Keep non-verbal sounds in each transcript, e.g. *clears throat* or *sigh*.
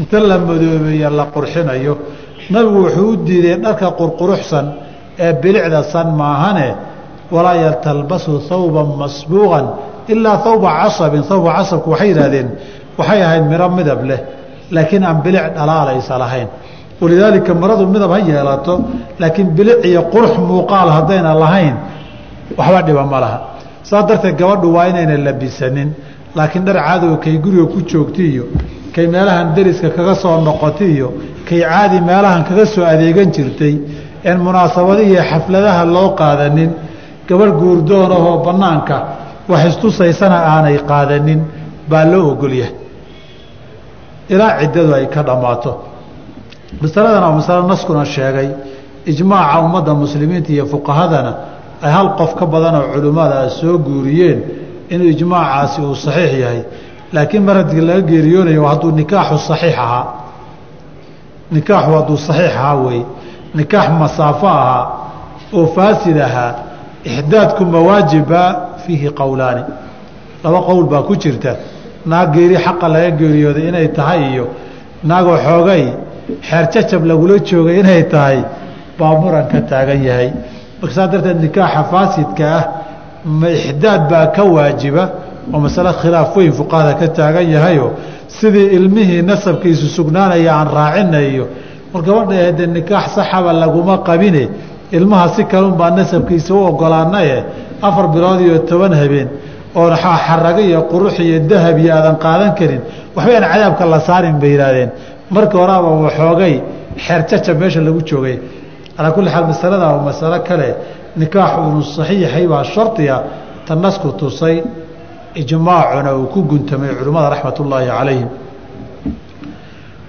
inta la madoobeeye la qurxinayo nabigu wuxuu u diiday dharka qurquruxsan ee bilicda san maahane walaa yatalbasu hawban masbuuqan ilaa hawba casabin hawba casabku waxay yidhahdeen waxay ahayd miro midab leh laakiin aan bilic dhalaalaysa lahayn. Walidaalika maradu midab ha yeelato laakiin bilic iyo qurux muuqaal haddayna lahayn waxba dhiba ma laha. Saas darteed gabadhu waa inayna labisanin laakiin dhar cadow kay guriga ku joogta iyo kay meelahan deriska kaga soo noqota iyo kay caadi meelahan kaga soo adeegan jirtay een munaasabadihiiyo xafladaha loo qaadanin gabadh guurdoon ahoo bannaanka wax istusaysana aanay qaadanin baa loo ogolyahay ilaa ciddadu ay ka dhammaato. Masaladan waa masalo naskuna sheegay ijmaaca ummadda muslimiinta iyo fuqahadana ay hal qof ka badanoo culimmada soo guuriyeen inuu ijmaacaasi uu saxiix yahay laakiin mar haddii laga geeriyoonayo hadduu nikaaxu saxiix ahaa. Nikaaxu hadduu saxiix ahaa weeye. Nikaax masaafo ahaa oo faasid ahaa ixdaadku mawaajibba fiihi qowlaani laba qowl baa ku jirta. Naag geeri xaqa laga geeriyooday inay tahay iyo naagoo xoogay xeer jacab lagula joogay inay tahay baa muran taagan yahay. Marka saas darteed nikaaxa faasidka ah ma ixdaad baa ka waajiba oo masale khilaaf weyn fuqahada ka taagan yahayo sidii ilmihii nasabkiisu sugnaanaya aan raacinayo. War gabadha nikaax saxaba laguma qabine ilmaha si kalunbaa nasabkiisa u ogolaanaye afar bilood iyo toban habeen oo xarago iyo qurux iyo dahab iyo aadan qaadan karin waxba aan cadaabka la saarin bay yihaahdeen markii horaaba waxoogay xeer jacab meesha lagu joogay. Calaa kulli xaal masalada waa masalo kale. Nikaaxu inuu saxiixay baa shardiga ta nasku tusay ijmaacuna uu ku guntamay culimmada raxmat ullaahi calayhim.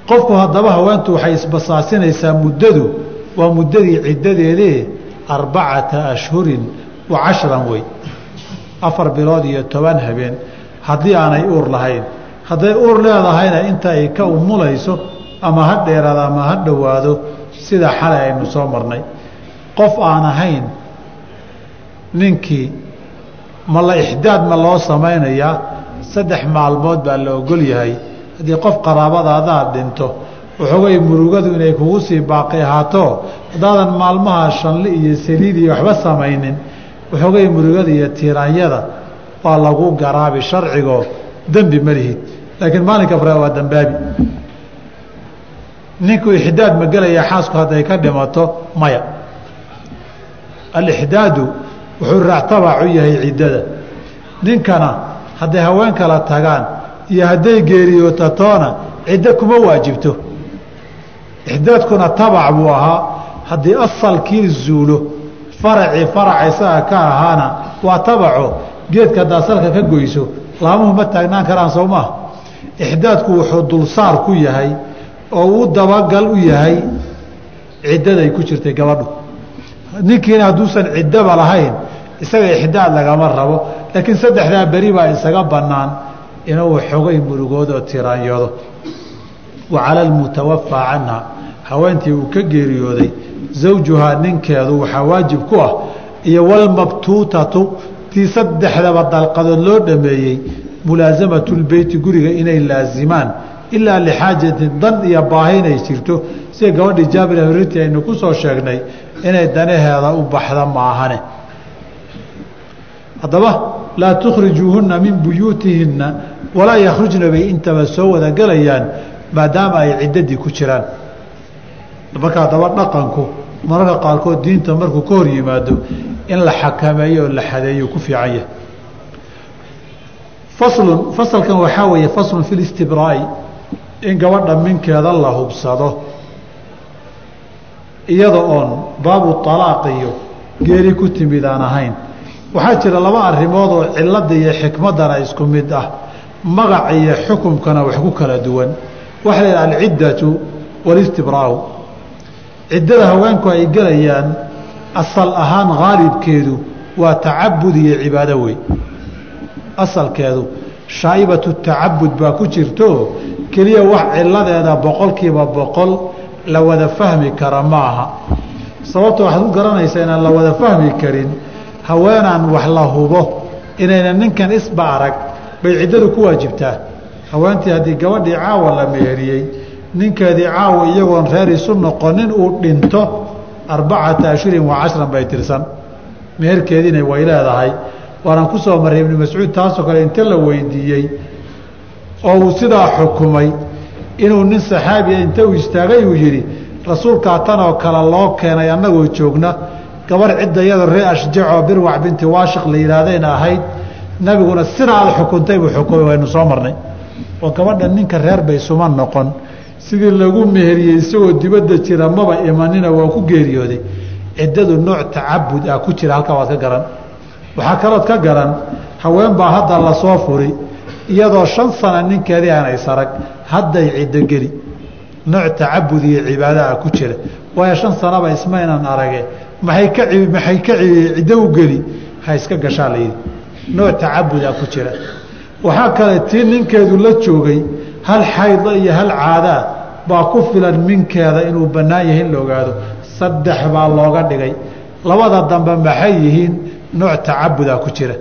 Qofku haddaba haweentu waxay isbasaasinaysaa muddadu waa muddadii ciddadeedee arbacata ashhurin wa cashran wey afar bilood iyo toban habeen haddii aanay uur lahayn. Hadday uur leedahayna inta ay ka umulayso ama ha dheeraado ama ha dhowaado sida xalay aynu soo marnay. Qof aan ahayn ninkii ma la ixdaad ma loo samaynayaa? Saddex maalmood baa la ogol yahay. Haddii qof qaraabadaadaad dhinto waxoogay murugadu inay kugu sii baaqi ahaato haddaadan maalmaha shanli iyo saliid iyo waxba samaynin waxoogay murugada iyo tiiraanyada waa lagu garaabi sharcigoo dembi ma lihid. Laakiin maalinka fare waa dambaabi. Ninku ixdaad ma gelaya xaasku hadday ka dhimato maya. Alixdaadu wuxuu raactabaacu yahay ciddada. Ninkana hadday haween kala tagaan iyo hadday geeriyootatoona ciddo kuma waajibto. Ixdaadkuna tabac buu ahaa. Haddii asalkii zuulo faracii faraca isaga ka ahaana waa tabaco. Geedka haddaad salka ka goyso laamuhu ma taagnaan karaan soo maaha. Ixdaadku wuxuu dulsaar ku yahay oo uu dabagal u yahay ciddaday ku jirtay gabadhu. Ninkiina hadduusan ciddaba lahayn isaga ixdaad lagama rabo laakiin saddexdaa beri baa isaga bannaan inuu xogay murugood oo tiraanyoodo wa cala almutawafaa canha haweentii uu ka geeriyooday zawjuhaa ninkeedu waxaa waajib ku ah iyo walmabtuutatu tii saddexdaba dalqadood loo dhameeyey mulaasamatu lbeyti guriga inay laazimaan ilaa lixaajati dan iyo baahi inay jirto. Sida gabadhii jaabir hrinti aynu ku soo sheegnay inay danaheeda u baxda maahane haddaba laa tukhrijuuhunna min buyuutihinna walaa yakhrujna bay intaba soo wada gelayaan maadaama ay ciddadii ku jiraan. Marka haddaba dhaqanku mararka qaarkood diinta markuu ka hor yimaado in la xakameeyo oo la xadeeyo ku fiican yahay. Faslun fasalkan waxaa weeye faslun fi listibraa'i in gabadha minkeeda la hubsado. Iyada oon baabu alaaq iyo geeri ku timid aan ahayn waxaa jira laba arrimood oo cilada iyo xikmadana isku mid ah. Magac iyo xukumkana wax ku kala duwan. Waxaa la yidhaha alciddatu walistibraau ciddada haweenku ay gelayaan asal ahaan haalibkeedu waa tacabud iyo cibaado wey asalkeedu shaa'ibatu tacabud baa ku jirto keliya wax ciladeeda boqolkiiba boqol la wada fahmi kara ma aha sababta waxaad ku garanaysaa inaan la wada fahmi karin haweenaan wax la hubo inayna ninkan isba arag bay ciddadu ku waajibtaa. Haweentii haddii gabadhii caawa la meheriyey ninkeedii caawa iyagoon reer isu noqonin uu dhinto arbacata ashhurin wa cashran bay tirsan. Meherkeediina way leedahay. Waanaan ku soo marray ibnu mascuud taasoo kale inta la weydiiyey oo uu sidaa xukumay inuu nin saxaabiya inta uu istaagay uu yidhi rasuulkaa tanoo kale loo keenay annagoo joogna gabarh cidda iyadoo ree ashjacoo birwac binti waashiq la yidhaahdayna ahayd nabiguna sina aad xukuntay buu xukumay waynu soo marnay. Oo gabadha ninka reer bay suma noqon. Sidii lagu meheriyey isagoo dibadda jira maba imanina waa ku geeriyooday. Ciddadu nooc tacabud ah ku jira halkaa waad ka garan. Waxaa kalood ka garan haween baa hadda la soo furi iyadoo shan sana ninkeedii aanay sarag hadday ciddo geli. Nooc tacabud iyo cibaada ah ku jira. Waayo shan sanaba ismaynan arage maay ka maxay ka ciddo u ha iska gashaa layidhi nooc tacabuda ku jira. Waxaa kale tii ninkeedu la joogay hal xayda iyo hal caadaa baa ku filan minkeeda inuu bannaan yahay in la ogaado. Saddex baa looga dhigay. Labada dambe maxay yihiin? Nooc tacabuda ku jira.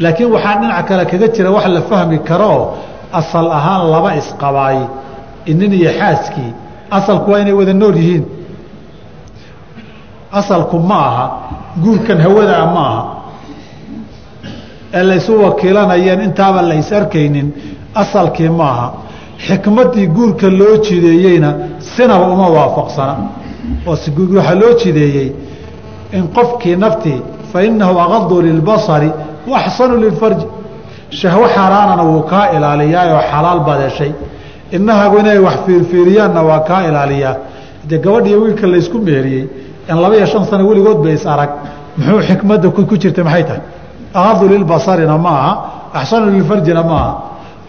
Laakiin waxaa dhinaca kale kaga jira wax la fahmi karooo asal ahaan laba isqabaay inin iyo xaaskii. Asalku waa inay wada nool yihiin asalku ma aha guurkan hawadaa ma aha ee laysu wakiilanayeen intaaba la is arkaynin asalkii maaha. Xikmaddii guurka loo jideeyeyna sinaba uma waafaqsana. Waxaa loo jideeyey in qofkii naftii fa innahu aqadu lilbasari waaxsanu lilfarji. Shahwo xaaraanana wuu kaa ilaaliyaayoo xalaal baad heshay inahagu inay wax fiirfiiriyaanna waa kaa ilaaliyaa. Dee gabadhiiyo wiilka laysku meheriyey laba iyo shan sano weligood ba is arag. Muxuu xikmadda ku jirta maxay tahay? Aqadu lilbasarina ma aha axsanu lilfarjina ma aha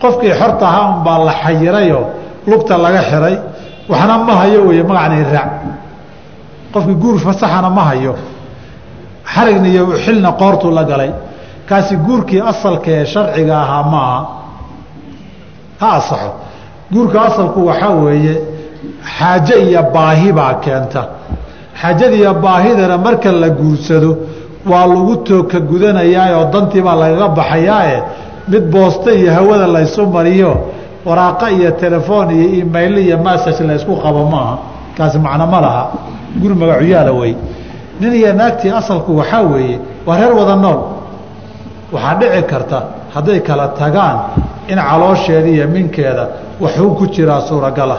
qofkii xorta ahaa unbaa la xayirayoo lugta laga xiray. Waxna ma hayo wey magacna raac. Qofkii guur fasaxana ma hayo. Xarigna iyo xilna qoortuu la galay. Kaasi guurkii asalka ee sharciga ahaa ma aha ha asaxo. Guurka asalku waxaa weeye xaaje iyo baahi baa keenta xaajadiiyo baahidana marka la guursado waa lagu tooka gudanayaayoo dantiibaa lagaga baxayaae mid boosta iyo hawada laysu mariyo waraaqa iyo telefoon iyo imail iyo masaj laysku qabo maaha. Kaasi macno ma laha. Guri magacuyaala wey. Nin iyo naagtii asalku waxaa weeye waa reer wada nool. Waxaa dhici karta hadday kala tagaan in caloosheeda iyo minkeeda waxuu ku jiraa suuragala.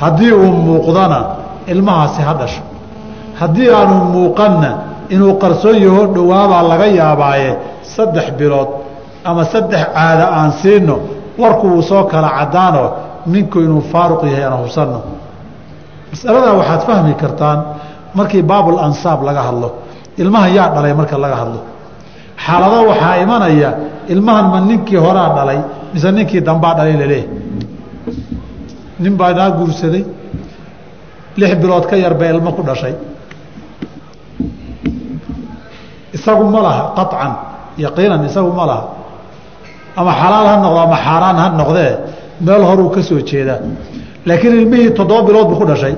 Haddii uu muuqdana ilmahaasi ha dhasho haddii aanu muuqanna inuu qarsoon yaho dhowaabaa laga yaabaaye saddex bilood ama saddex caada aan siino warku uu soo kala caddaanoo ninku inuu faaruq yahay aan hubsanno. Masaladaa waxaad fahmi kartaan markii baabul ansaab laga hadlo. Ilmahan yaa dhalay marka laga hadlo. Xaalado waxaa imanaya ilmahan ma ninkii horaa dhalay mise ninkii dambaa dhalay laleeyahy nin baa naa guursaday. Lix bilood ka yar bay ilmo ku dhashay isagu ma laha qaطcan yaqiinan isagu ma laha. Ama xalaal ha noqdo ama xaaraan ha noqdee meel horuu ka soo jeedaa. Laakiin ilmihii toddoba bilood buu ku dhashay.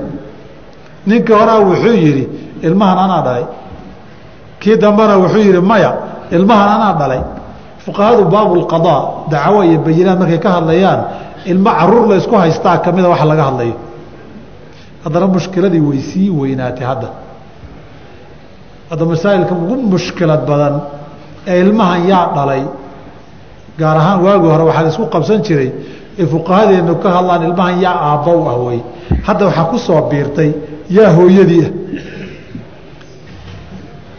Ninkii horaa wuxuu yidhi ilmahan anaa dhalay. Kii dambena wuxuu yidhi maya ilmahan anaa dhalay. Fuqahadu baabulqadaa dacwo iyo bayinaad markay ka hadlayaan ilmo carruur la ysku haystaa kamida wax laga hadlayo. Haddana mushkiladii way sii weynaatay hadda hadda masaa'ilka ugu mushkilad badan ee ilmahan yaa dhalay gaar ahaan waagii hore waxaa la qabsan jiray ee fuqahadeenu ka hadlaan ilmahan yaa aabbow ah wey hadda waxaa ku soo biirtay yaa hooyadiiah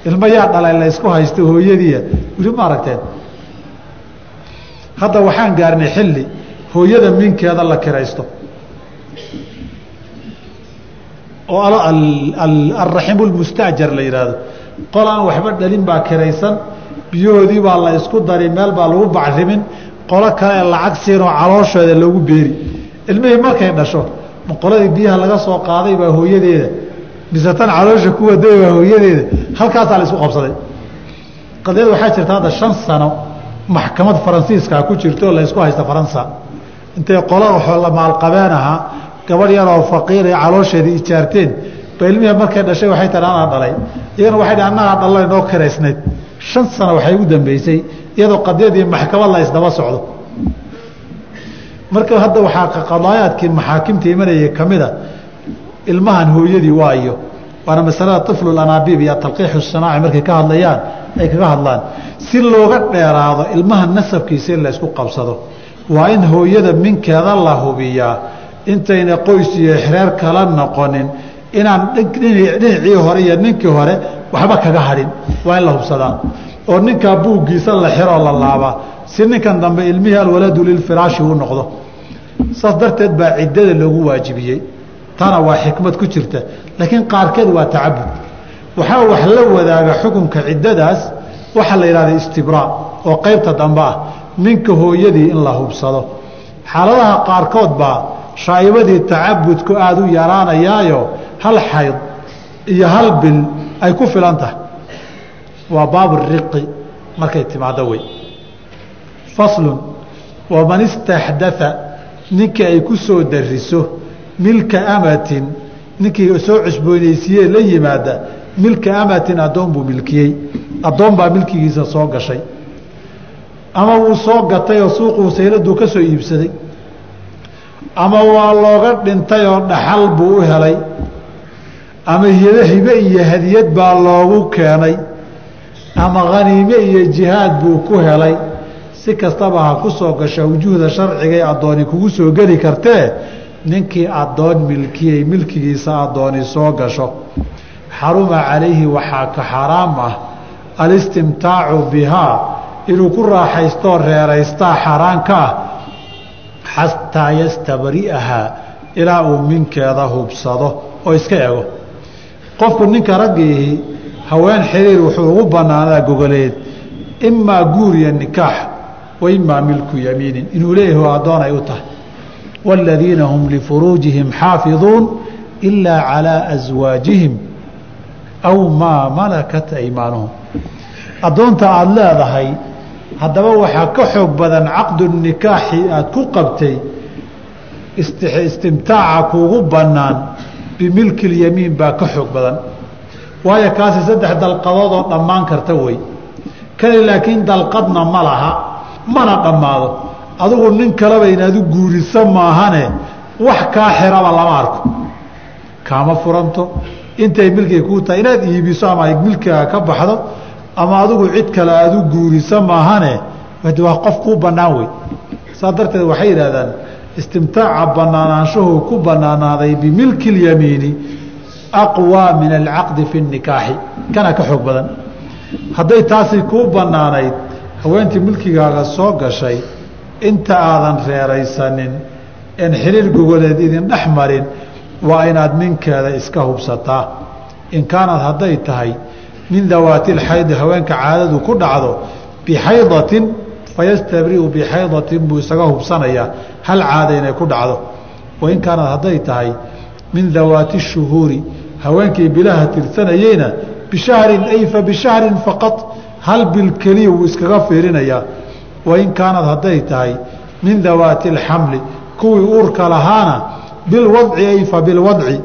ilmo yaa dhalay la ysku hooyadiia weli ma aragteen hadda waxaan gaarnay xilli hooyada minkeeda la kiraysto oo alraximu lmustaajar la yidhaahdo qol aan waxba dhalin baa kiraysan biyahoodii baa la isku dari meel baa lagu bacrimin qolo kale lacag siinoo calooshooda loogu beeri. Ilmihii markay dhasho ma qoladii biyaha laga soo qaaday baa hooyadeeda mise tan caloosha ku waday baa hooyadeeda halkaasaa la isku qabsaday. Qadiyad waxaa jirta hadda shan sano maxkamad faransiiskaa ku jirto oo la isku haysta faransa. Intay qola maalqabeen ahaa gabadh yaroo faqiir ee caloosheedii ijaarteen ba ilmihii markay dhashay waxay tahi anaa dhalay. Iyagana waxay dhi annagaa dhalla inoo kiraysnayd shan sano waxay ugu dambeysay iyadoo qadiyadii maxkamad la isdaba socdo. Marka hadda waxaa qadaayaadkii maxaakimta imanayay ka mida ilmahan hooyadii waayo waana masalada iflu anaabiib iyo talqiixu sanaaci markay ka hadlayaan ay kaga hadlaan. Si looga dheeraado ilmaha nasabkiisa in la isku qabsado waa in hooyada minkeeda la hubiyaa. Intayna qoys iyo xreer kala noqonin inaan dhinacii hore iyo ninkii hore waxba kaga hadhin. Waa in la hubsadaa. Oo ninkaa buuggiisa la xiroo la laabaa. Si ninkan dambe ilmihii alwaladu lilfiraashi u noqdo. Saas darteed baa ciddada loogu waajibiyey. Tana waa xikmad ku jirta. Laakiin qaarkeed waa tacabud. Waxaa wax la wadaaga xukunka ciddadaas waxaa la yidhahda istibraa oo qaybta dambe ah. Ninka hooyadii in la hubsado. Xaaladaha qaarkood baa shaa'ibadii tacabudku aada u yaraanayaayo hal xayd iyo hal bil ay ku filan tahay waa baabu riqi markay timaado wey faslun waman istaxdaa ninkii ay ku soo dariso milka amatin ninkii soo cusboonaysiiyee la yimaada milka amatin addoon buu milkiyey. Addoon baa milkigiisa soo gashay. Ama wuu soo gatay oo suuquu sayladuu ka soo iibsaday. Ama waa looga dhintay oo dhaxal buu u helay ama hibe iyo hadiyad baa loogu keenay. Ama khaniime iyo jihaad buu ku helay. Si kastaba ha ku soo gasha wujuhda sharcigae addooni kugu soo geli kartee ninkii addoon milkiyey milkigiisa addooni soo gasho. Xaruma calayhi waxaa ka xaraam ah. Alistimtaacu bihaa inuu ku raaxaystoo reeraystaa xaaraan ka ah xataa yastabri'ahaa ilaa uu minkeeda hubsado oo iska ego qofku ninka raggiihii haween xiriir wuxuu ugu banaanaa gogoleed imaa guur iyo nikaax wa milku yamiinin. Inuu leeyahy addoon ay u tahay. Waaladiina hum lifuruujihim xaafiduun ilaa calaa aswaajihim aw maa malakat aymaanuhum. Addoonta aada leedahay haddaba waxaa ka xoog badan caqdu nikaaxi aada ku qabtay istimtaaca kuugu bannaan bimilki اlyamiin baa ka xoog badan. Waayo kaasi saddex dalqadoodoo dhammaan karta wey. Kani laakiin dalqadna ma laha mana dhammaado. Adigu nin kaleba inaad u guuriso maahane wax kaa xiraba lama arko. Kaama furanto intay milkiga kuu tahay inaad iibiso ama milkiga ka baxdo ama adigu cid kale aada u guuriso maahane waa qof kuu bannaan wey. Saa darteed waxay yidhahdaan istimtaaca bannaanaanshahu ku bannaanaaday bimilki اlyamiini aqwaa min alcaqdi fi اnikaaxi kana ka xoog badan. Hadday taasi kuu bannaanayd haweentii milkigaaga soo gashay inta aadan reeraysanin en xiriir gogoleed idin dhex marin waa inaad minkeeda iska hubsataa. In kaanad hadday tahay min dawaati lxaydi haweenka caadadu ku dhacdo bixaydatin fayastabriu bixaydatin buu isaga hubsanayaa hal caada inay ku dhacdo wain kaanad hadday tahay min dawaati shuhuuri haweenkii bilaha tirsanayeyna bishahrin ay fa bishahrin faqad hal bil keliya wuu iskaga fiirinayaa wain kaanad hadday tahay min dawaati alxamli kuwii uurka lahaana bilwadci ay fa bilwadci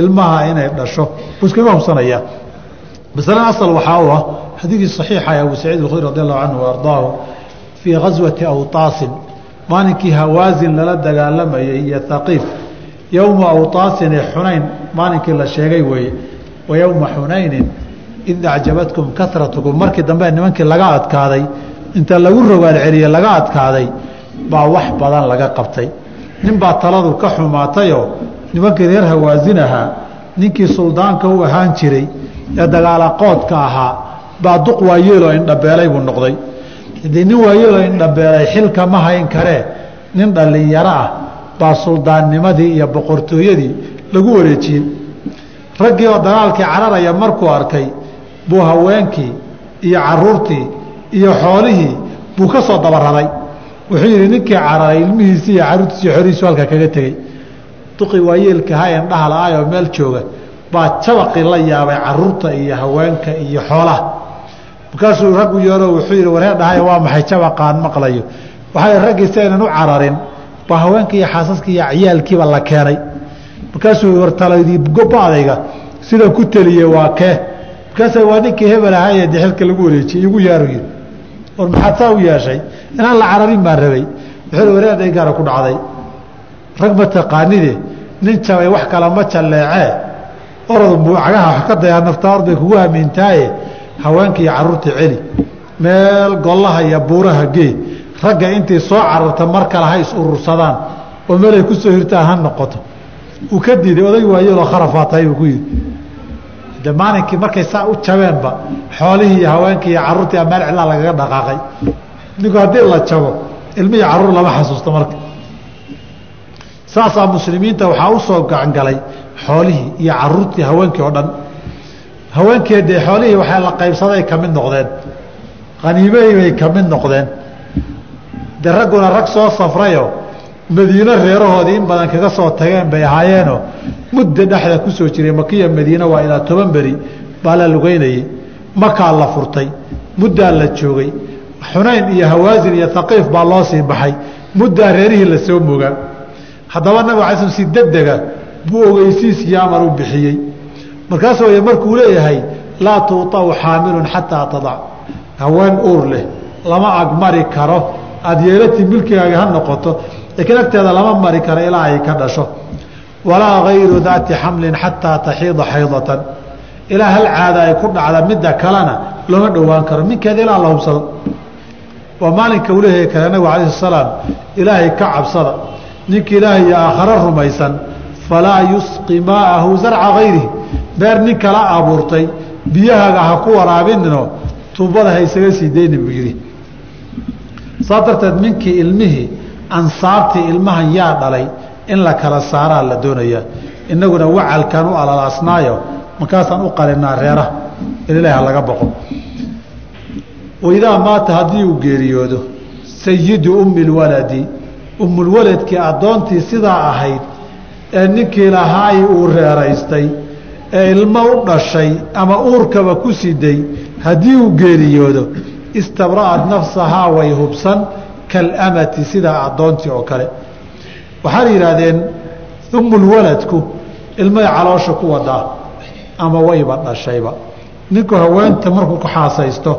ilmaha inay dhasho wuu iskaga hubsanayaa masalada asal waxaa u ah xadiidkii saxiixa ee abu saciid alkhudri radi allahu canhu ardaahu fii gaswati awtaasin. Maalinkii hawaasin lala dagaalamayay iyo haqiif yowma awtaasin ee xunayn maalinkii la sheegay weeye. Wa yowma xunaynin id acjabatkum karatukum markii dambe nimankii laga adkaaday inta lagu rogaal celiye laga adkaaday baa wax badan laga qabtay. Ninbaa taladu ka xumaatayoo nimankii reer hawaasin ahaa ninkii suldaanka u ahaan jiray ee dagaalaqoodka ahaa baa duq waayeeloo indhabeelay buu noqday haddii nin waayeeloo indhabeelay xilka ma hayn karee nin dhallinyaro ah baa suldaannimadii iyo boqortooyadii lagu wareejiyey raggii oo dagaalkii cararaya markuu arkay buu haweenkii iyo caruurtii iyo xoolihii buu ka soo dabaraday wuxuu yidhi ninkii cararay ilmihiisii iyo caruurtiisi iyo xoolihiisu halka kaga tegey. Duqii waayeelkahaa indhaha la-aayoo meel jooga baa jabaqii la yaabay carruurta iyo haweenka iyo xoolaha markaasuu raggu yeero wuxuu yidhi waree dhahay waa maxay jabaqaan maqlayo waxaa raggii si aynan u cararin baa haweenka iyo xaasaska iyo ciyaalkiiba la keenay. Markaasuu wartaladii goba-dayga sida ku teliye waa kee. Markaasa waa ninkii hebel ahaayee de xilka lagu wareejiyey igu yaaru yidhi. War maxaad saa u yeeshay? Inaan la cararin baan rabay. Wuxuu waree dhaygaara ku dhacday. Rag ma taqaanide nin jabay wax kala ma jalleecee? Orod cagaha wax ka dayaa naftaar bay kugu hamiintaaye haweenka iyo carruurta celi. Meel gollaha iyo buuraha gee ragga intii soo cararta mar kale ha is urursadaan. Oo meelay ku soo hirtaan ha noqoto. Uu ka diiday oday waayoloo kharafaa tahay buu ku yidhi. De maalinkii markay saa u jabeenba xoolihii iyo haweenkii iyo carruurtii meel cidlaa lagaga dhaqaaqay. Ninku haddii la jabo ilmihii carruur lama xasuusto marka. Saasaa muslimiinta waxaa u soo gacangalay xoolihii iyo carruurtii haweenkii oo dhan haweenkii dee xoolihii waxaa la qaybsaday ka mid noqdeen. Khaniimahii bay ka mid noqdeen. De ragguna rag soo safrayo madiine reerahoodii in badan kaga soo tageen bay ahaayeenoo mudda dhexda ku soo jiray makiya madiine waa ilaa toban beri baa la lugeynayey makaa la furtay muddaa la joogay. Xunayn iyo hawaasin iyo haqiif baa loo sii baxay. Muddaa reerihii la soo mogaa haddaba nabig ala sl si degdega buu ogeysiis iyo amar u bixiyey markaas way markuu leeyahay laa tuuطacu xaamilun xataa tadac. Haween uur leh lama agmari karo aada yeelati milkigaaga ha noqoto laakiin agteeda lama mari karo ilaa ay ka dhasho. Walaa gayru daati xamlin xataa taxiida xaydatan. Ilaa hal caada ay ku dhacda midda kalena looma dhowaan karo minkeeda ilaa la hubsado. Waa maalinka uu leeyahay kale nabigu alayh salaam ilaahay ka cabsada ninka ilaahay iyo aakhare rumaysan falaa yusqi maa'ahu zarca gayrihi beer nin kala abuurtay biyahaaga ha ku waraabinino tuubada ha isaga sii dayni buu yidhi. Saas darteed minkii ilmihii ansaartii ilmahan yaa dhalay in la kala saaraa la doonayaa innaguna wacalkaan u alalaasnaayo markaasaan u qalinaa reeraha in ilahi ha laga boqo. Waidaa maata haddii uu geeriyoodo sayidu ummi lwaladi ummulwaladkii addoontii sidaa ahayd ee ninkii lahaay uu reeraystay ee ilmo u dhashay ama uurkaba ku siday haddii uu geeriyoodo istabra'at nafsahaa way hubsan kalamati sidaa addoontii oo kale. Waxaana yidhaahdeen ummulwaladku ilmay caloosha ku wadaa ama wayba dhashayba. Ninku haweenta markuu ku xaasaysto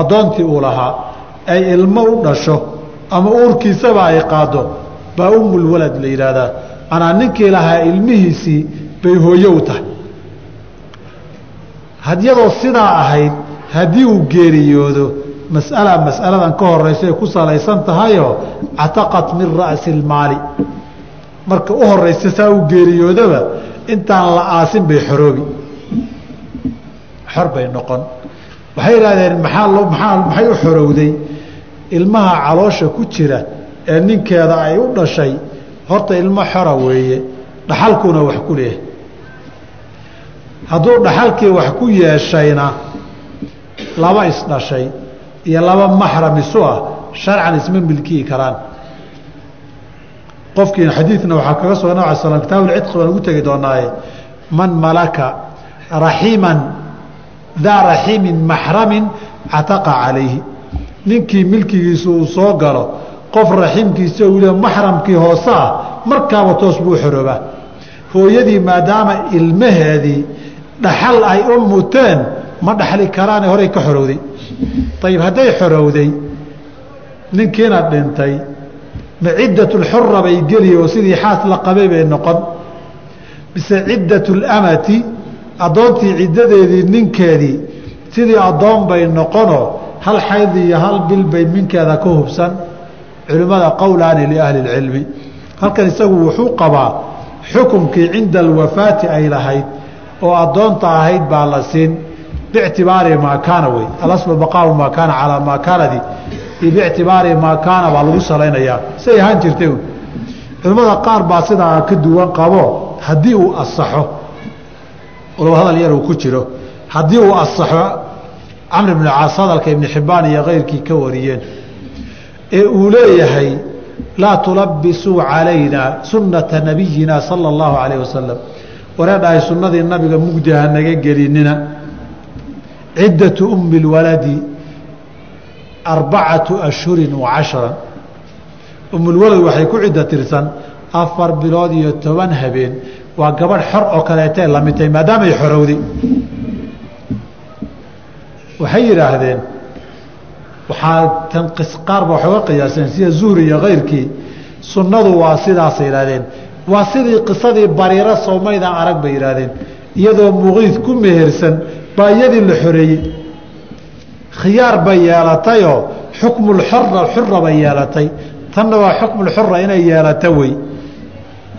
addoontii uu lahaa ay ilmo u dhasho ama uurkiisaba ay qaado baa ummulwalad la yidhaahdaa. Manaa ninkii lahaa ilmihiisii bay hooyo u tahay hadyadoo sidaa ahayd haddii uu geeriyoodo mas'ala mas'aladan ka horeyso ay ku salaysan tahayoo cataqat min ra'si ilmaali. Marka u horeysa saa u geeriyoodaba intaan la aasin bay xoroobi xor bay noqon. Waxay yidhahdeen maxaa loo maaa maxay u xorowday? Ilmaha caloosha ku jira ee ninkeeda ay u dhashay horta ilmo xora weeye dhaxalkuuna wax ku leeyahay hadduu dhaxalkii wax ku yeeshayna laba isdhashay iyo laba maxram isu ah sharcan isma milkiyi karaan. Qofkiina xadiidna waxaa kaga sugan nab ala slam kitaabulcidqi baan ugu tegi doonaaye man malaka raximan daa raximin maxramin cataqa calayhi. Ninkii milkigiisu uu soo galo qof raximkiisa uu le maxramkii hoose ah markaaba toos buu xoroobaa hooyadii maadaama ilmaheedii dhaxal ay u muteen ma dhaxli karaane horey ka xorowday. Ayib hadday xorowday ninkiina dhintay ma ciddatulxura bay geli oo sidii xaas la qabay bay noqon. Mise ciddatlamati addoontii ciddadeedii ninkeedii sidii addoon bay noqonoo hal xayd iyo hal bil bay minkeeda ka hubsan. Culimmada qowlaani liahli اlcilmi halkan isagu wuxuu qabaa xukunkii cinda alwafaati ay lahayd oo addoonta ahayd baa la siin. Bictibaari maa kaana wey alaslu baqaau maa kaana calaa maa kaanadi. Iyo bictibaari maa kaana baa lagu salaynayaa. Say ahaan jirtay culimmada qaar baa sidaa ka duwan qabo haddii uu asaxo walow hadal yar uu ku jiro haddii uu asaxo camr ibn caas hadalka ibni xibbaan iyo keyrkii ka wariyeen ee uu leeyahay laa tulabisuu calayna sunnata nabiyina sala allahu calayh wasalam wareedhahay sunnadii nabiga mugdi ha naga gelinina. Ciddatu ummi lwaladi arbacatu ashhurin wa cashran ummulwalad waxay ku ciddo tirsan afar bilood iyo toban habeen. Waa gabadh xor oo kaleetee tahay maadaamay xorowday waxay yidhaahdeen waxaa tanqis qaar ba waxay qiyaaseen sida zuhri iyo kayrkii. Sunnadu waa sidaasay yidhahdeen waa sidii qisadii bariiro soomaydaan arag bay yidhaahdeen iyadoo muqiid ku mehersan baa iyadii la xoreeyey. Khiyaar bay yeelatayoo xukmulxora xura bay yeelatay. Tanna waa xukmulxura inay yeelata wey.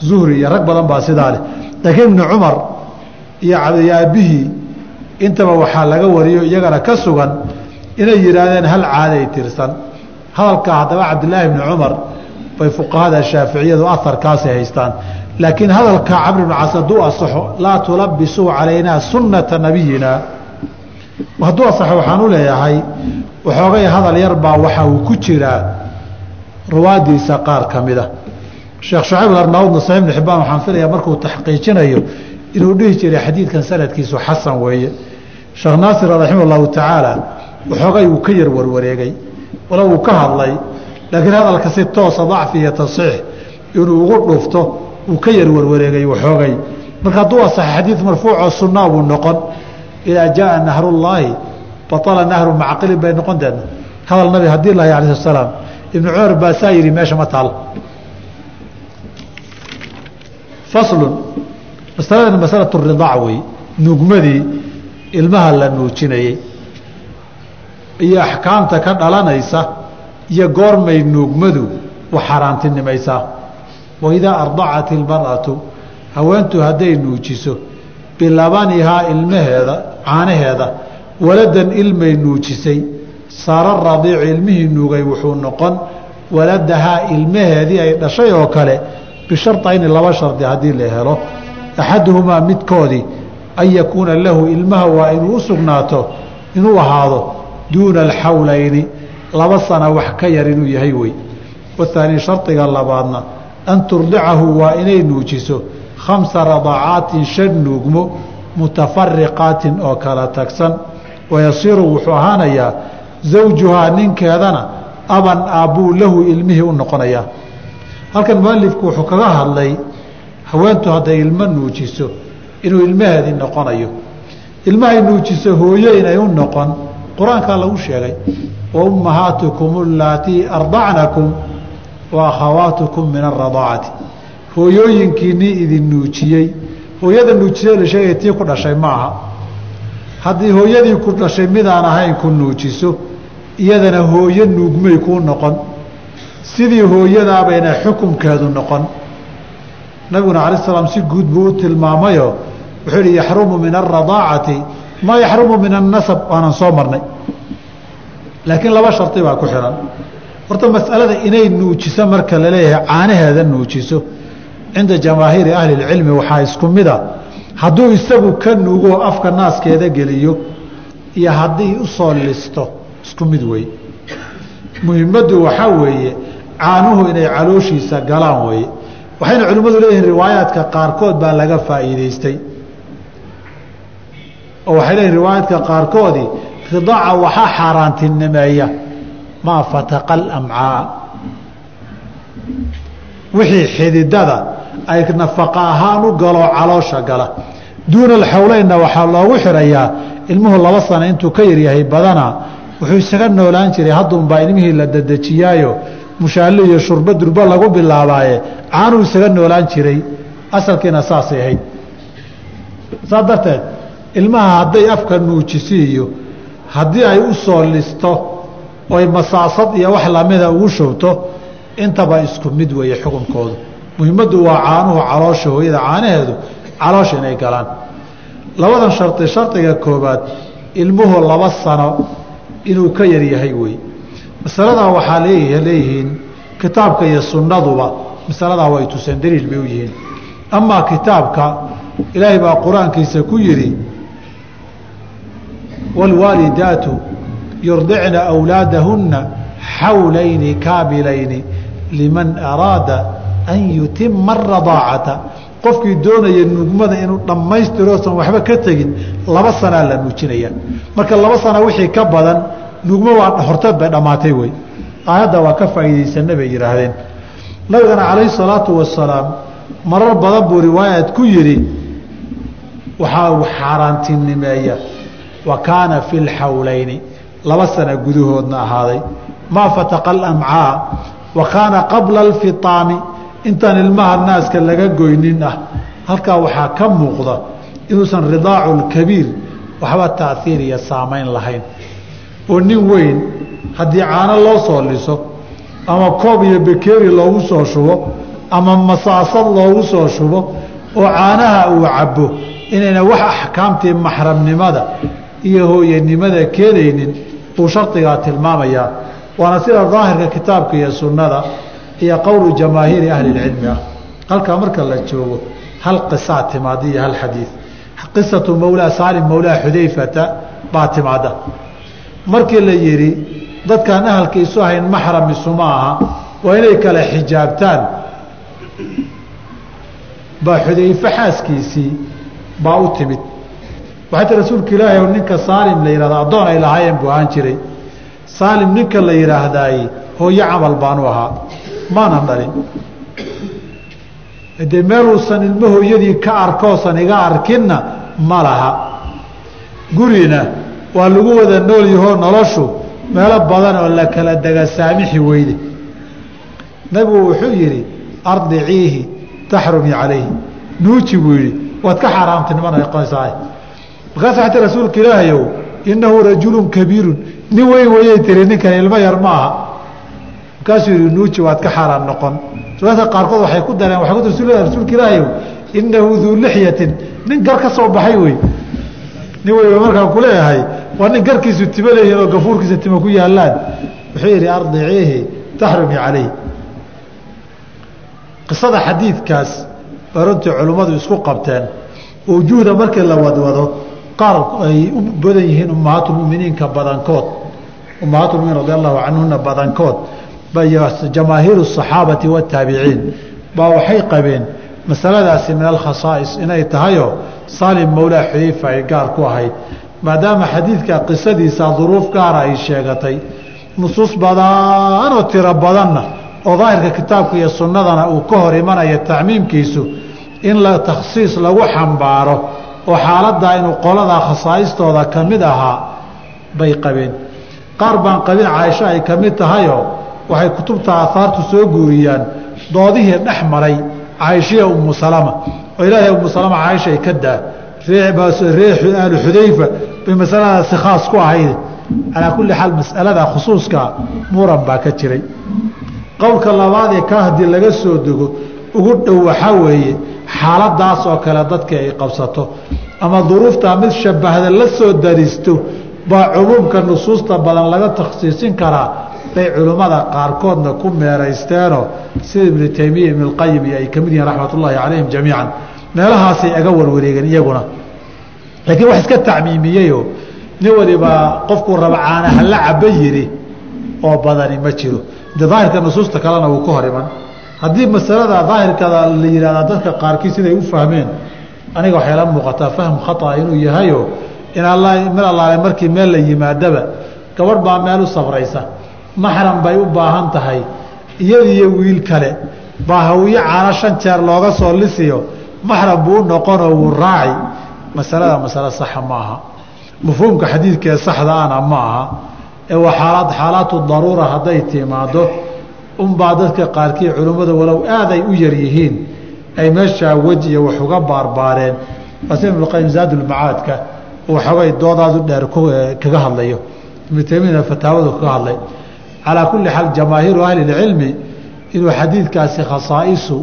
Zuhri iyo rag badan baa sidaa leh. Laakiin ibnu cumar iyo aabihii intaba waxaa laga wariyo iyagana ka sugan inay yidhaahdeen hal caaday tirsan? Hadalkaa haddaba cabdilaahi ibni cumar bay fuqahada shaaficiyadu aharkaasi haystaan. Laakiin hadalkaa camr ibn cas hadduu asaxo laa tulabisuu calaynaa sunnata nabiyina hadduu asaxo waxaan u leeyahay waxoogay hadal yar baa waxa uu ku jiraa ruwaadiisa qaar ka mida sheekh shucayb arnaudna saxiib ibn xibaan waxaan filayaa markuu taxqiijinayo inuu dhihi jiray xadiidkan sanadkiisu xasan weeye. Sheekh naasir allahu tacaala waxoogay uu ka yar warwareegay wala uu ka hadlay laakiin hadalka si toosa dacfi iyo tasiix inuu ugu dhufto uu ka yar warwareegay waxoogay marka hadduu asaxa xadiid marfuucoo sunnaa buu noqon. Idaa jaaa nahrullaahi baala nahru macaqilin bay noqon deedna. Hadal nabi haddii lahay alai slat ibnu cumar baasaa yidhi meesha ma taal. Faslun masaladan masalatu ridaac wey nuugmadii ilmaha la nuujinayey iyo axkaamta ka dhalanaysa iyo goormay nuugmadu u xaaraantinimaysaa waidaa ardacat ilmar'atu haweentu hadday nuujiso bilabanihaa ilmaheeda caanaheeda waladan ilmay nuujisay saara radiicu ilmihii nuugay wuxuu noqon waladahaa ilmaheedii ay dhashay oo kale bisharayni laba shardi haddii la helo. Axaduhumaa midkoodii an yakuuna lahu ilmaha waa inuu u sugnaato inuu ahaado duuna alxawlayni laba sana wax ka yar inuu yahay wey. Wathaani shardiga labaadna an turdicahu waa inay nuujiso khamsa radacaatin shan nuugmo mutafariqaatin oo kala tagsan. Wayasiiru wuxuu ahaanayaa zawjuhaa ninkeedana aban aabbuu lahu ilmihii u noqonayaa halkan mualifku wuxuu kaga hadlay haweentu hadday ilmo nuujiso inuu ilmaheedii noqonayo. Ilmahay nuujiso hooyo inay u noqon qur'aankaa lagu sheegay allaatii ardacnakum wa akhawaatukum min aradaacati hooyooyinkiinii idin nuujiyey hooyada nuujisay la sheegaya tii ku dhashay ma aha haddii hooyadii ku dhashay midaan ahayn ku nuujiso iyadana hooyo nuugmay kuu noqon sidii hooyadaabayna xukumkeedu noqon nabiguna cala salaam si guud buu u tilmaamayoo wuxuu yihi yaxrumu min alradaacati maa yaxrumu min annasab waanan soo marnay laakiin laba shardi baa ku xihan horta masalada inay nuujiso marka la leeyahay caanaheeda nuujiso. Cinda jamaahiiri ahli اlcilmi waxaa isku mida hadduu isagu ka nuugoo afka naaskeeda geliyo iyo haddii u soo listo isku mid wey. Muhimaddu waxaa weeye caanuhu inay calooshiisa galaan weeye waxayna culimmadu leeyihiin riwaayaadka qaarkood baa laga faa'iidaystay. Oo waxay leeyihiin riwaayaadka qaarkoodii ridaaca waxaa xaaraantinimeeya maa fataqa alamcaa wixii xididada ay nafaqa ahaan u galo caloosha gala duuna alxawleynna waxaa loogu xirayaa ilmuhu laba sano intuu ka yaryahay badanaa wuxuu isaga noolaan jiray haddunbaa ilmihii la dadejiyaayo mushaallo iyo shurbo durbo lagu bilaabaaye caanuu isaga noolaan jiray asalkiina saasay ahayd saas darteed ilmaha hadday afka nuujisiiyo haddii ay u soo listo oy masaasad iyo wax lamida ugu shubto intaba isku mid weeye xukunkoodu. Muhimaddu waa caanuhu caloosha hooyada caanaheedu caloosha inay galaan. Labadan shardi shardiga koobaad ilmuhu laba sano inuu ka yar yahay wey. Masaladaa waxaa leeyihiin kitaabka iyo sunnaduba masaladaa way tuseen daliil bay u yihiin. Amaa kitaabka ilaahay baa qur'aankiisa ku yidhi wاlwaalidaatu yurdicna أwlaadahuna xawlayni kaamilayni liman araada an yutima الradaacata qofkii doonaya nuugmada inuu dhammaystiroosan waxba ka tegin laba sanaa la nuujinaya marka laba sana wixii ka badan nuugmo waa horteed bay dhammaatay wey aayadda waa ka faa'iidaysana bay yidhaahdeen nabigana calayhi salaatu wasalaam marar badan buu riwaayad ku yidhi waxaa uu xaaraantinimeeya wa kaana fi lxawlayni laba sana gudahoodna ahaaday. Maa fataqa alamcaa wa kaana qabla alfitaami intaan ilmaha naaska laga goynin ah. Halkaa waxaa ka muuqda inuusan ridaacu lkabiir waxba taahiir iyo saamayn lahayn. Oo nin weyn haddii caano loo soo liso ama koob iyo bekeeri loogu soo shubo ama masaasad loogu soo shubo oo caanaha uu cabbo inayna wax axkaamtii maxramnimada iyo hooyanimada keenaynin buu shardigaa tilmaamayaa waana sida daahirka kitaabka iyo sunnada iyo qowlu jamaahiiri ahlilcilmi ah. Halkaa marka la joogo hal qisaa timaada iyo hal xadiid qisatu mawlaa saalim mawlaa xudayfata baa timaada markii la yidhi dadkaan ahalka isu ahayn maxram isuma aha waa inay kala xijaabtaan. Baa xudayfe xaaskiisii baa u timid ti rasuulka ilaahay o ninka saalim la yihahda addoon ay lahaayeen buu ahaan jiray. Saalim ninka la yidhaahdaay hooyo camal baanu ahaa. Maanan dhalin. Dee meeluusan ilmo hooyadii ka arkoosan iga arkinna ma laha. Gurina waa lagu wada nool yahoo noloshu meelo badan oo la kala dega saamixi weyde. Nabigu wuxuu yidhi ardiciihi taxrumi calayhi. Nuuji buu yidhi waad ka xaaraamtinimana noqonaysaa markaas ti rasuulka ilaahayow innahu rajulun kabiirun nin weyn wayay tiri ninkan ilmo yar ma aha markaasuu yihi nuuji waad ka xaaraan noqon riwaayadka qaarkood waxay ku dareen waxay ku tir rasuulka ilaahayow innahu duu lixyatin nin gar ka soo baxay wey nin wey markaan kuleeyahay waa nin garkiisu tima leeyihiin oo gafuurkiisa tima ku yaalaan wuxuu yidhi ardiciihi taxrumi calayh qisada xadiidkaas baa runtii culimmadu isku qabteen wujuuhda markii la wadwado qaar ay u badan yihiin ummahaatulmuminiinka badankood. Ummahaatulmuminiin radi allahu canhuna badankood. Jamaahiiru asaxaabati wataabiciin baa waxay qabeen masaladaasi min alkhasaa'is inay tahayoo saalim mawlaa xudayfa ay gaar ku ahayd. Maadaama xadiidka qisadiisa duruuf gaara ay sheegatay nusuus badanoo tiro badanna oo daahirka kitaabka iyo sunnadana uu ka hor imanaya tacmiimkiisu in takhsiis lagu xambaaro oo xaaladdaa inuu qoladaa khasaa'istooda ka mid ahaa bay qabeen. Qaar baan qabin caaisho ay ka mid tahayoo waxay kutubta aahaartu soo guuriyaan doodihii dhex maray caaishiya umu salama. Oo ilaahay umu salama ay ka daa ree aalu xudayfa bay masaladaasi khaas ku ahayd. Calaa kulli xaal masalada khusuuska muran baa ka jiray. Qowlka labaadee ka haddii laga soo dego ugu dhow waxaa weeye xaaladaas oo kale dadkii ay qabsato ama duruuftaa mid shabahda la soo daristo baa cumuumka nusuusta badan laga takhsiisin karaa bay culimmada qaarkoodna ku meeraysteenoo sida ibnu taymiya ibn اlqayim iyo ay ka mid yihiin raxmat ullaahi calayhim jamiican. Meelahaasay aga warwareegeen iyaguna. Laakiin wax iska tacmiimiyeyoo nin walibaa qofkuu raba caanaha la caba yidhi oo badani ma jiro. De daahirka nusuusta kalena wuu ka hor iman haddii masalada daahirkada la yihahdaa dadka qaarkii siday u fahmeen aniga waxay la muuqataa fahm khaطa inuu yahayo in mid allaale markii meel la yimaadaba gabadh baa meel u sabraysa maxram bay u baahan tahay iyadiyo wiil kale baa hawiye caano shan jeer looga soo lisiyo maxram buu u noqonoo wuu raaci masalada masale saxa ma aha. Mafhuumka xadiidkee saxda ana ma aha. Ee waa xaalaatu daruura hadday timaado unbaa dadka qaarkii culimmada walow aaday u yar yihiin ay meeshaa weji iyo wax uga baarbaareen. Sida ibnuqayim zaadulmacaadka uu xogay doodaadu dheer kaga hadlayo. Ibnu fataawadu kaga hadlay. Calaa kulli xaal jamaahiiru ahlilcilmi inuu xadiidkaasi khasaa'isu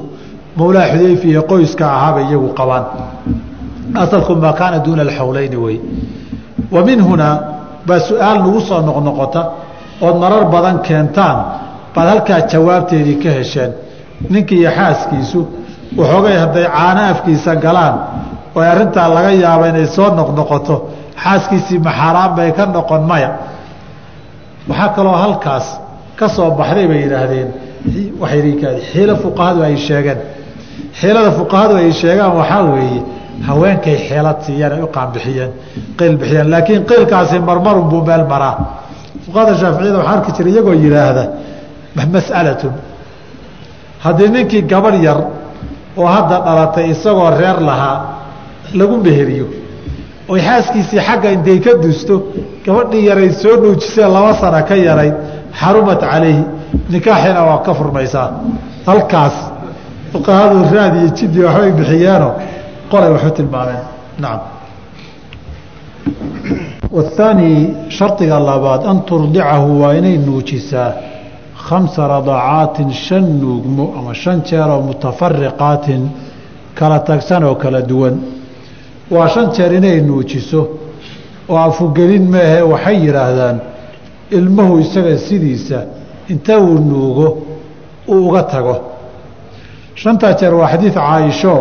mowlaa xudayfi iyo qoyska ahaabay iyagu qabaan. Asalku maa kaana duuna alxowleyni wey. Wa min hunaa baa su'aal nagu soo noqnoqota ood marar badan keentaan baad halkaa jawaabteedii ka hesheen. Ninkii iyo xaaskiisu waxoogay hadday caano afkiisa galaan oo arrintaa laga yaaba inay soo noqnoqoto. Xaaskiisii maxaaraan bay ka noqon maya. Waxaa kaloo halkaas ka soo baxday bay yidhaahdeen. Xiilo fuqahadu ay sheegeen. Xiilada fuqahadu ay sheegaan waxaa weeye haweenkay xeelad siiyeen ay u qaanbixiyeen qiil bixiyeen. Laakiin qiilkaasi marmarun buu meel maraa. Fuqahada shaaficiyada waxaa arki jira iyagoo yidhaahda mas'alatun. Haddii ninkii gabadh yar oo hadda dhalatay isagoo reer lahaa lagu meheriyo oy xaaskiisii xagga intay ka dusto gabadhii yaray soo nuujisee laba sana ka yarayd xarumat calayhi nikaaxiina waa ka furmaysaa. Halkaas fuqahadu raad iyo jidi waxbay bixiyeeno qolay waxu tilmaameen. Nacam waathaani shardiga labaad an turdicahu waa inay nuujisaa khamsa radacaatin shan nuugmo ama shan jeer oo mutafariqaatin kala tagsan oo kala duwan waa shan jeer inay nuujiso oo afugelin maahe waxay yidhaahdaan ilmuhu isaga sidiisa inta uu nuugo uu uga tago shantaa jeer waa xadiid caaisho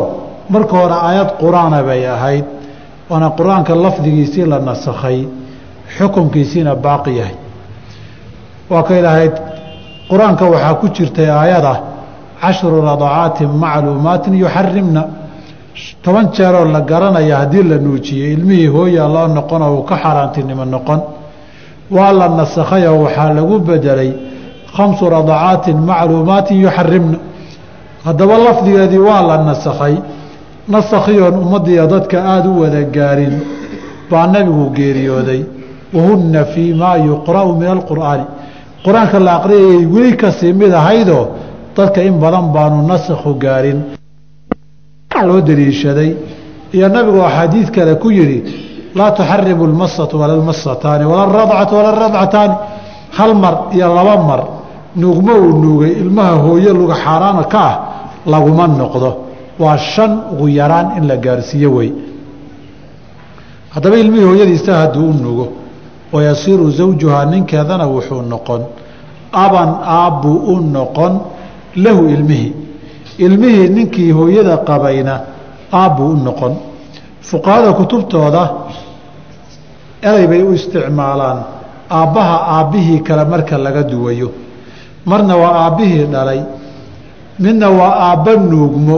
marka hore aayad qur'aana bay ahayd waana qur'aanka lafdigiisii la nasakhay xukunkiisiina baaqi yahay waa kay lahayd qur'aanka waxaa ku jirtay aayada cashru radacaatin macluumaatin yuxarimna toban jeeroo la garanaya haddii la nuujiyey ilmihii hooyaa loo noqonoo uu ka xaaraantinimo noqon. Waa la nasakhay oo waxaa lagu bedelay khamsu radacaatin macluumaatin yuxarimna haddaba lafdigeedii waa la nasakhay. Nasakhiyoon ummaddiiyo dadka aada u wada gaarin baa nabigu geeriyooday. Wahunna fii maa yuqra'u min alqur'aani qur'aanka la aqriyayay weli ka sii mid ahaydoo dadka in badan baanu nasakhu gaarin. Loo daliishaday iyo nabigu axaadiid kale ku yidhi laa tuxarimu lmasatu wala lmasataani wala aradcatu wala radcataani. Hal mar iyo laba mar nuugma uu nuugay ilmaha hooye luga xaaraana ka ah laguma noqdo. Waa shan ugu yaraan in la gaarsiiyo wey. Haddaba ilmihii hooyadiisa hadduu u nugo wayasiiru zawjuhaa ninkeedana wuxuu noqon aban aabbuu u noqon lahu ilmihii ilmihii ninkii hooyada qabayna aabbuu u noqon fuqahada kutubtooda eray bay u isticmaalaan aabbaha aabbihii kale marka laga duwayo marna waa aabbihii dhalay midna waa aabba nuugmo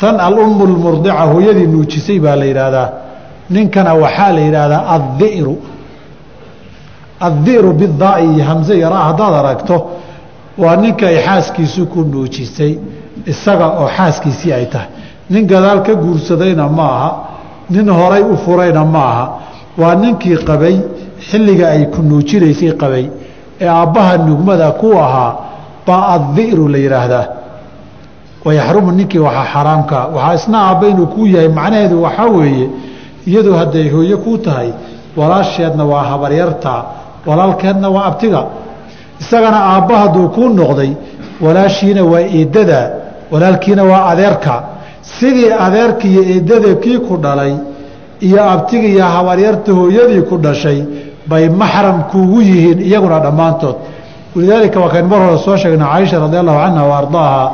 tan alummu lmurdica hooyadii nuujisay baa la yidhaahdaa ninkana waxaa la yidhaahdaa addi'ru addi'ru bidaai iyo hamse yaraa haddaad aragto waa ninka ay xaaskiisu ku nuujisay isaga oo xaaskiisii ay tahay nin gadaal ka guursadayna ma aha nin horay u furayna ma aha waa ninkii qabay xilliga ay ku nuujinaysay qabay ee aabbaha nugmada ku ahaa baa addi'ru la yidhaahdaa wayaxrumu ninkii waxaa xaraamkaa waxaa isna aabba inuu kuu yahay macnaheedu waxaa weeye iyadu hadday hooye kuu tahay walaasheedna waa habaryarta walaalkeedna waa abtiga isagana aabba hadduu kuu noqday walaashiina waa eedada walaalkiina waa adeerka. Sidii adeerka iyo eedada kii ku dhalay iyo abtiga iyo habaryarta hooyadii ku dhashay bay maxram kuugu yihiin iyaguna dhammaantood. Walidaalika waa kayn mar hore soo sheegna caaisha radi allahu canha wa ardaaha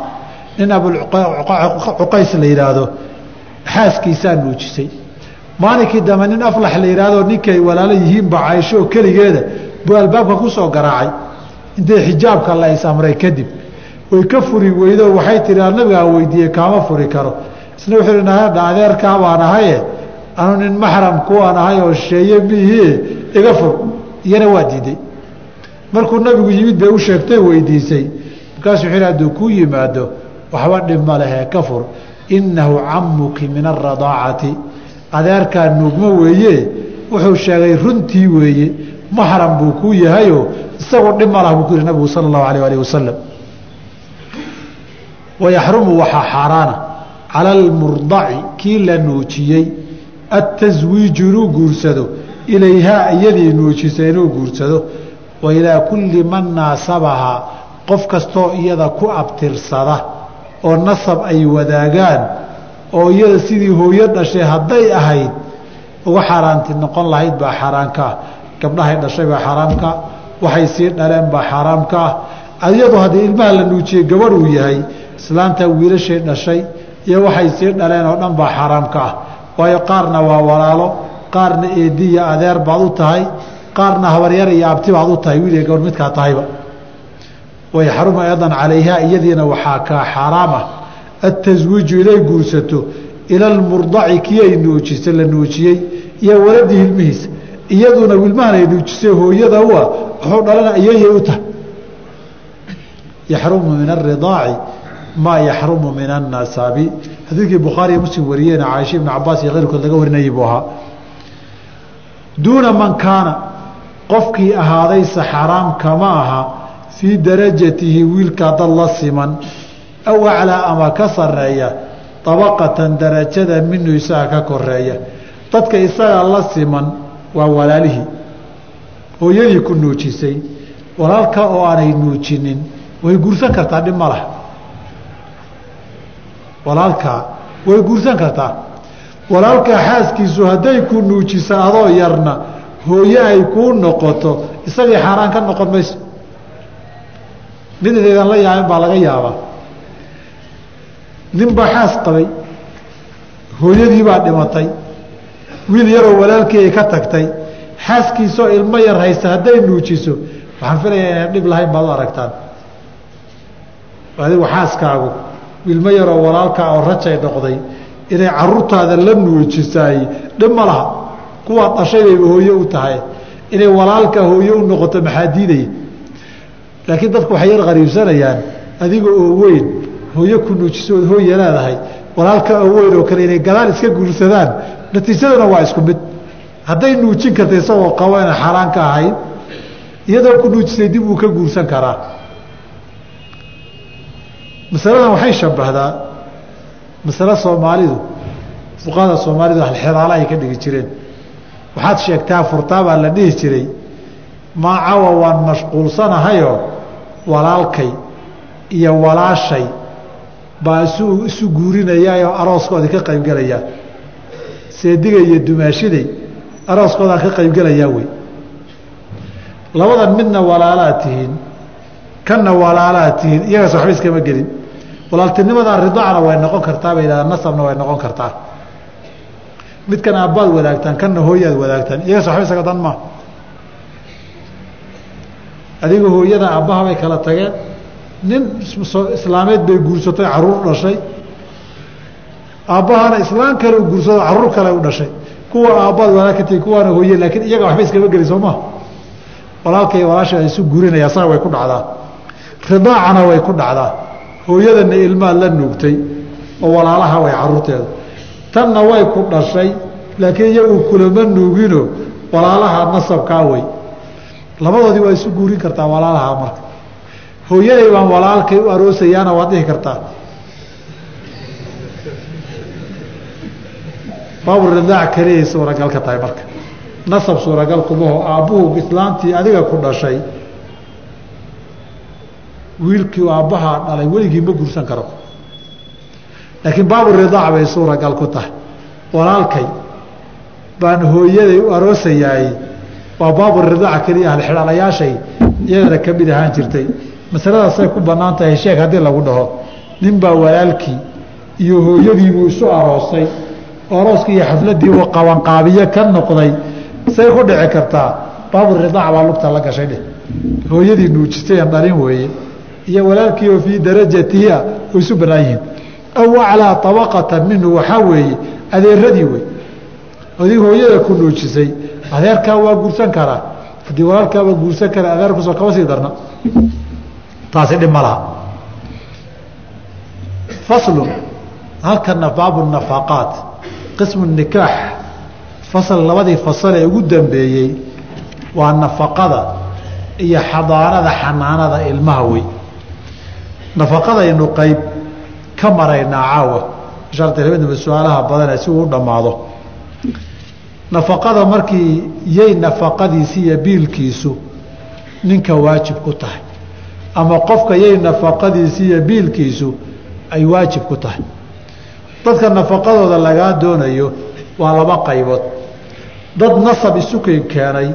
nin abucuqays la yidhaahdo xaaskiisaa nuujisay maalinkii dambe nin aflax la yidhaahdo ninkay walaalo yihiinba caaisho keligeeda buu albaabka ku soo garaacay. Intay xijaabka la is-amray kadib. Way ka furi weydo waxay tihi nabigaa weydiiyey kaama furi karo. Isna wuxuu hi adeerkaa baan ahaye. Anu nin maxram kuwaan ahay oo sheeye miihie iga fur. Iyana waa diiday. Markuu nabigu yimid bay u sheegtay weydiisay. Markaasuu wuxuu hadduu kuu yimaado waxba dhib ma lehe ka fur. Innahu camuki min aradaacati adeerkaa nuugmo weeye wuxuu sheegay runtii weeye maxram buu kuu yahayoo isagoo dhib ma lah buu ku yihi nabigu sala allahu alayh alih wasalam wayaxrumu waxaa xaaraana cala almurdaci kii la nuujiyey ataswiiju inuu guursado ilayhaa iyadii nuujisay inuu guursado wa ilaa kulli man naasabahaa qof kastoo iyada ku abtirsada oo nasab ay wadaagaan oo iyada sidii hooyo dhashay hadday ahayd uga xaaraanti noqon lahayd baa xaaraanka ah gabdhahay dhashay baa xaaraamka waxay sii dhaleen baa xaaraamka ah iyadu haddii ilmaha la nuujiyey gabadh uu yahay islaanta wiilashay dhashay iyo waxay sii dhaleen oo dhan baa xaaraamka ah waayo qaarna waa walaalo qaarna eediya adeer baad u tahay qaarna habaryar iyo abti baad u tahay wiiliga gabadh midkaa tahayba. Wayaxrumu aydan calayhaa iyadiina waxaa kaa xaaraam ah ataswiiju inay guursato ila almurdaci kii ay nuujisay la nuujiyey iyo waladii ilmihiisa iyaduna wilmahan ay nuujisay hooyada u ah wuxuu dhalana iyayay u tahay yaxrumu min aridaaci maa yaxrumu min annasabi xadiidkii bukhaariiyo muslim wariyeena caaisha ibnu cabaas iyo keyrkood laga warinayay buu ahaa duuna man kaana qofkii ahaadayse xaraam kama aha fii darajatihi wiilkaa dad la siman aw aclaa ama ka sareeya dabaqatan darajada minu isaga ka koreeya dadka isaga la siman waa walaalihii. Hooyadii ku nuujisay walaalka oo aanay nuujinin way guursan kartaa dhib ma laha. Walaalkaa way guursan kartaa. Walaalkaa xaaskiisu hadday ku nuujisa adoo yarna hooye ay kuu noqoto isagii xaaraan ka noqon mayso. Mid idaydan la yaabin baa laga yaabaa nin baa xaas qabay. Hooyadii baa dhimatay. Wiil yaroo walaalkii ay ka tagtay. Xaaskiisoo ilmo yar haysta hadday nuujiso. Waxaan filayaa inaan dhib lahayn baad u aragtaan. Adigu xaaskaagu ilmo yaroo walaalkaa oo rajay noqday inay caruurtaada la nuujisaay dhib ma laha. Kuwaad dhashay bayba hooye u tahay. Inay walaalka hooye u noqoto maxaa diidaya? Laakiin dadku waxay yar qariibsanayaan adiga oo weyn hooye ku nuujiso ood hooye leedahay. Walaalka oo weyn oo kale inay gadaal iska guursadaan natiijaduna waa isku mid. Hadday nuujin karta isagoo qabo inay xaaraan ka ahayd iyadoo ku nuujisay dib uu ka guursan karaa. Masaladan waxay shabahdaa masale soomaalidu fuqahada soomaalidu xedaala ay ka dhigi jireen. Waxaad sheegtaa furtaa baa la dhihi jiray maa cawa waan mashquulsanahayoo walaalkay iyo walaashay baa isu isu guurinayaayoo arooskoodii ka qaybgelayaa seediga iyo dumaashiday arooskoodaan ka qaybgelayaa wey. Labadan midna walaalaad tihiin kanna walaalaad tihiin iyagaas waxba iskama gelin. Walaaltinimadan ridacna way noqon kartaa bay yidhahdaan nasabna way noqon kartaa. Midkan aabbaad wadaagtaan kanna hooyaad wadaagtaan iyagaas waxba isaga dan maa adiga hooyada aabbaha bay kala tageen nin islaameed bay guursatay carruur dhashay. Aabbahana islaam kale u guursado carruur kale u dhashay. Kuwa aabbaad wadaag ka tegi kuwaana hooye laakiin iyaga waxba iskama geli soo maa walaalka iyo walaasha isu guurinaya saga way ku dhacdaa. Ridaacana way ku dhacdaa. Hooyadana ilmaad la nuugtay oo walaalaha way caruurteeda tanna way ku dhashay laakiin iyagu kulama nuugino walaalaha nasabkaa wey labadoodii waa isu guurin kartaa walaalaha marka hooyaday baan walaalkay u aroosayaana waad dhihi kartaa. Baaburidaac keliyay suuragal ka tahay marka. Nasab suuragal kumaho aabbuhu islaantii adiga ku dhashay wiilkii aabbahaa dhalay weligii ma guursan karo. Laakiin baaburidaac bay suuragal ku tahay. Walaalkay baan hooyaday u aroosayaay waa baaburidaac keliya ahlxidhaalayaashay iyadana ka mid ahaan jirtay masaladaasay ku bannaan tahay sheeg haddii lagu dhaho ninbaa walaalkii iyo hooyadiibuu isu aroosay oo arooskii iyo xafladiibuu qabanqaabiye ka noqday say ku dhici kartaa baaburidaac baa lugta la gashay dheh. Hooyadii nuujistay aan dhalin weeye iyo walaalkii oo fii darajatiha oo isu bannaan yihiin. Aw aclaa abaqatan minhu waxaa weeye adeeradii wey adig hooyada ku nuujisay adeerkaa waa guursan karaa. Haddii walaalkaaba guursan kara adeerkusoo kama sii darna taasi dhib ma laha. Faslun halkana baabu nafaqaat qismu nikaax. Fasal labadii fasal ee ugu dambeeyey waa nafaqada iyo xadaanada xanaanada ilmaha wey. Nafaqadaynu qayb ka maraynaa caawa shardiba su'aalaha badane si uu u dhammaado. Nafaqada markii yay nafaqadiisi iyo biilkiisu ninka waajib ku tahay ama qofka yay nafaqadiisi iyo biilkiisu ay waajib ku tahay. Dadka nafaqadooda lagaa doonayo waa laba qaybood. Dad nasab isukin keenay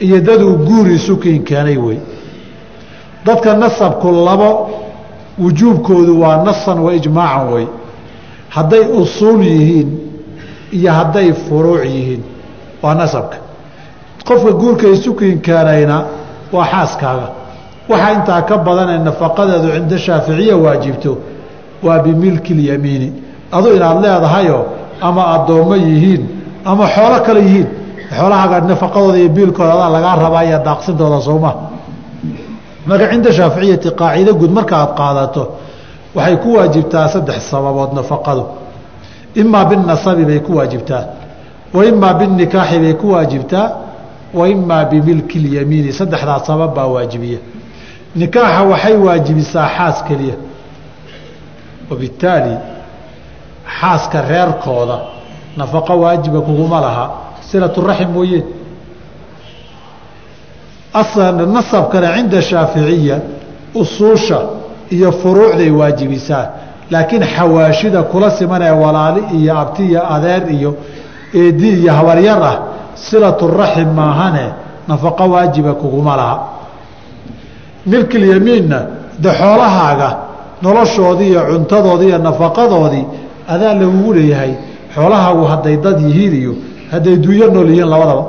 iyo daduu guur isukin keenay wey. Dadka nasabku labo wujuubkoodu waa nasan wa ijmaacan wey. Hadday usuul yihiin iyo hadday furuuc yihiin waa nasabka. Qofka guurka isukin keenayna waa xaaskaaga waxaa intaa ka badanee nafaqadeedu cinda shaaficiya waajibto waa bimilki lyamiini adu inaad leedahayoo ama addoommo yihiin ama xoolo kale yihiin xoolahaaga nafaqadooda iyo biilkooda adaa lagaa rabaa iyo daaqsintooda sooma marka cinda shaaficiyati qaacido guud marka aad qaadato waxay ku waajibtaa saddex sababood nafaqadu. Imaa binasabi bay ku waajibtaa wa binikaaxi bay ku waajibtaa wa imaa bimilki sabab baa waajibiya nikaaxa waxay waajibisaa xaas keliya. Wabittaali xaaska reerkooda nafaqo waajiba kuguma laha. Silaturaxim mooye. Nasabkana cinda shaaficiya usuusha iyo furuucday waajibisaa. Laakiin xawaashida kula simanee walaali iyo abti iyo adeer iyo eedi iyo habaryar ah silaturaxim maahane nafaqo waajiba kuguma laha milkilyamiinna de xoolahaaga noloshoodii iyo cuntadoodii iyo nafaqadoodii adaa lagugu leeyahay. Xoolahaagu hadday dad yihiin iyo hadday dunyo nool yihiin labadaba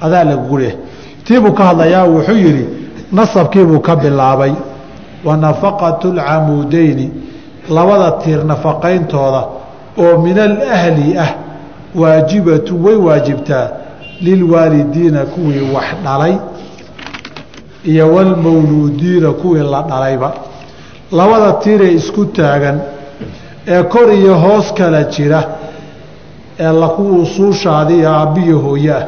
adaa lagugu leeyahay. Tiibuu ka hadlayaa wuxuu yidhi nasabkiibuu ka bilaabay. Wa nafaqatu lcamuudeyni labada tiir nafaqayntooda oo min alahli ah waajibatu way waajibtaa lilwaalidiina kuwii wax dhalay iyo walmawluudiina kuwii la dhalayba. Labada tiiree isku taagan ee kor iyo hoos kala jira ee laku usuushaadii iyo aabbiyi hooye ah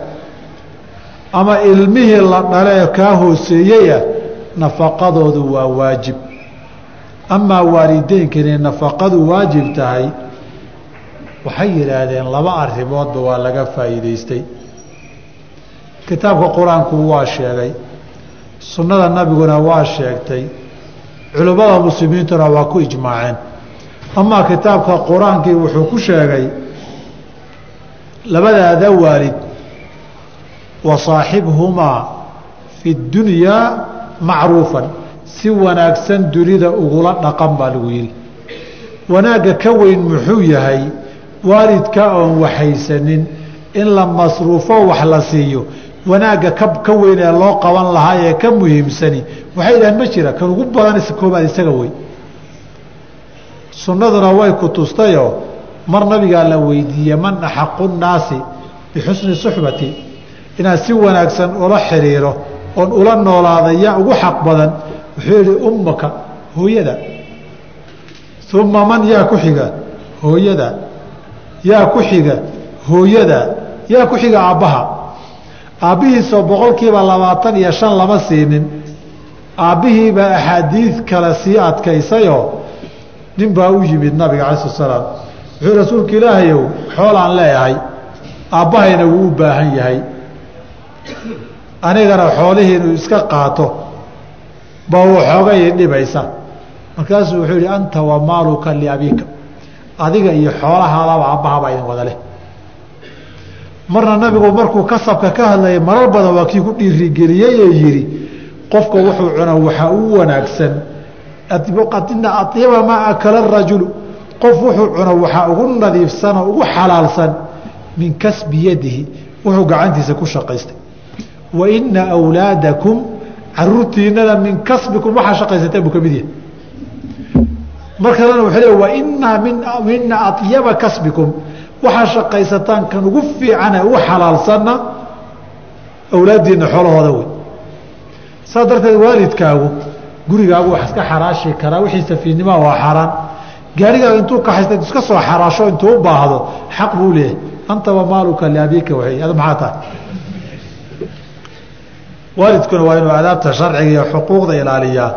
ama ilmihii la dhale ee kaa hooseeyeyah nafaqadoodu waa waajib. Amaa waalideynkan nafaqadu waajib tahay waxay yidhaahdeen laba arrimoodba waa laga faa'iidaystay. Kitaabka qur'aanku waa sheegay sunnada nabiguna waa sheegtay culimmada muslimiintuna waa ku ijmaaceen. Amaa kitaabka qur'aankii wuxuu ku sheegay labadaada waalid wa saaxibhumaa fi dunyaa macruufan si wanaagsan dunida ugula dhaqan baa lagu yidhi. Wanaagga ka weyn muxuu yahay waalidka oon waxaysanin in la masruufo wax la siiyo wanaagga ka weyn ee loo qaban lahaa ee ka muhiimsani. Waxay yidhahaan ma jira kan ugu badan koobaad isaga wey sunnaduna way ku tustayoo mar nabigaa la weydiiyey man axaqu nnaasi bixusni suxbati inaad si wanaagsan ula xiriiro oon ula noolaada yaa ugu xaq badan wuxuu yihi ummaka hooyada. Uma man yaa ku xiga hooyada. Yaa ku xiga hooyada. Yaa ku xiga aabbaha aabbihiisoo boqolkiiba labaatan iyo shan lama siinin. aabbihiibaa axaadiid kale sii adkaysayoo nin baa u yimid nabiga cala slat slaam wuxuu rasuulka ilaahayow xoolaan leeyahay aabbahayna wuu u baahan yahay. Anigana xoolihii inuu iska qaato. Ba waxoogay dhibaysa. Markaasuu wuxuu yihi anta wa maaluka liabiika. Adiga iyo xoolahaadaba aabbahabaa idin wada leh marna nabigu markuu kasabka ka hadlayay marar badan waa kii ku dhiirigeliyey ee yidhi qofka wuxuu cuna waxaa u wanaagsan. Ina ayiba maa akala rajulu. Qof wuxuu cuno waxaa ugu nadiifsan oo ugu xalaalsan min kasbi yadihi. Wuxuu gacantiisa ku shaqaystay. Wa ina wlaadakum caruurtiinana min kasbikum. Waxaa shaqaysateen buu ka yahay. Mar kalena wuxuu le wainaa mina atyaba kasbikum waxaa shaqaysataan kan ugu fiicane ugu xalaalsanna awlaaddiina xoolahooda wey saas darteed waalidkaagu gurigaagu wax iska xaraashi karaa wixii safiinnimaa waa xaaraan gaarigaaga intuu kaxaysta iska soo xaraasho intuu u baahdo xaq buu leeyahay. Anta wa maaluka liabiika waay ad maxaa tahay? Waalidkuna waa inuu adaabta sharciga iyo xuquuqda ilaaliyaa.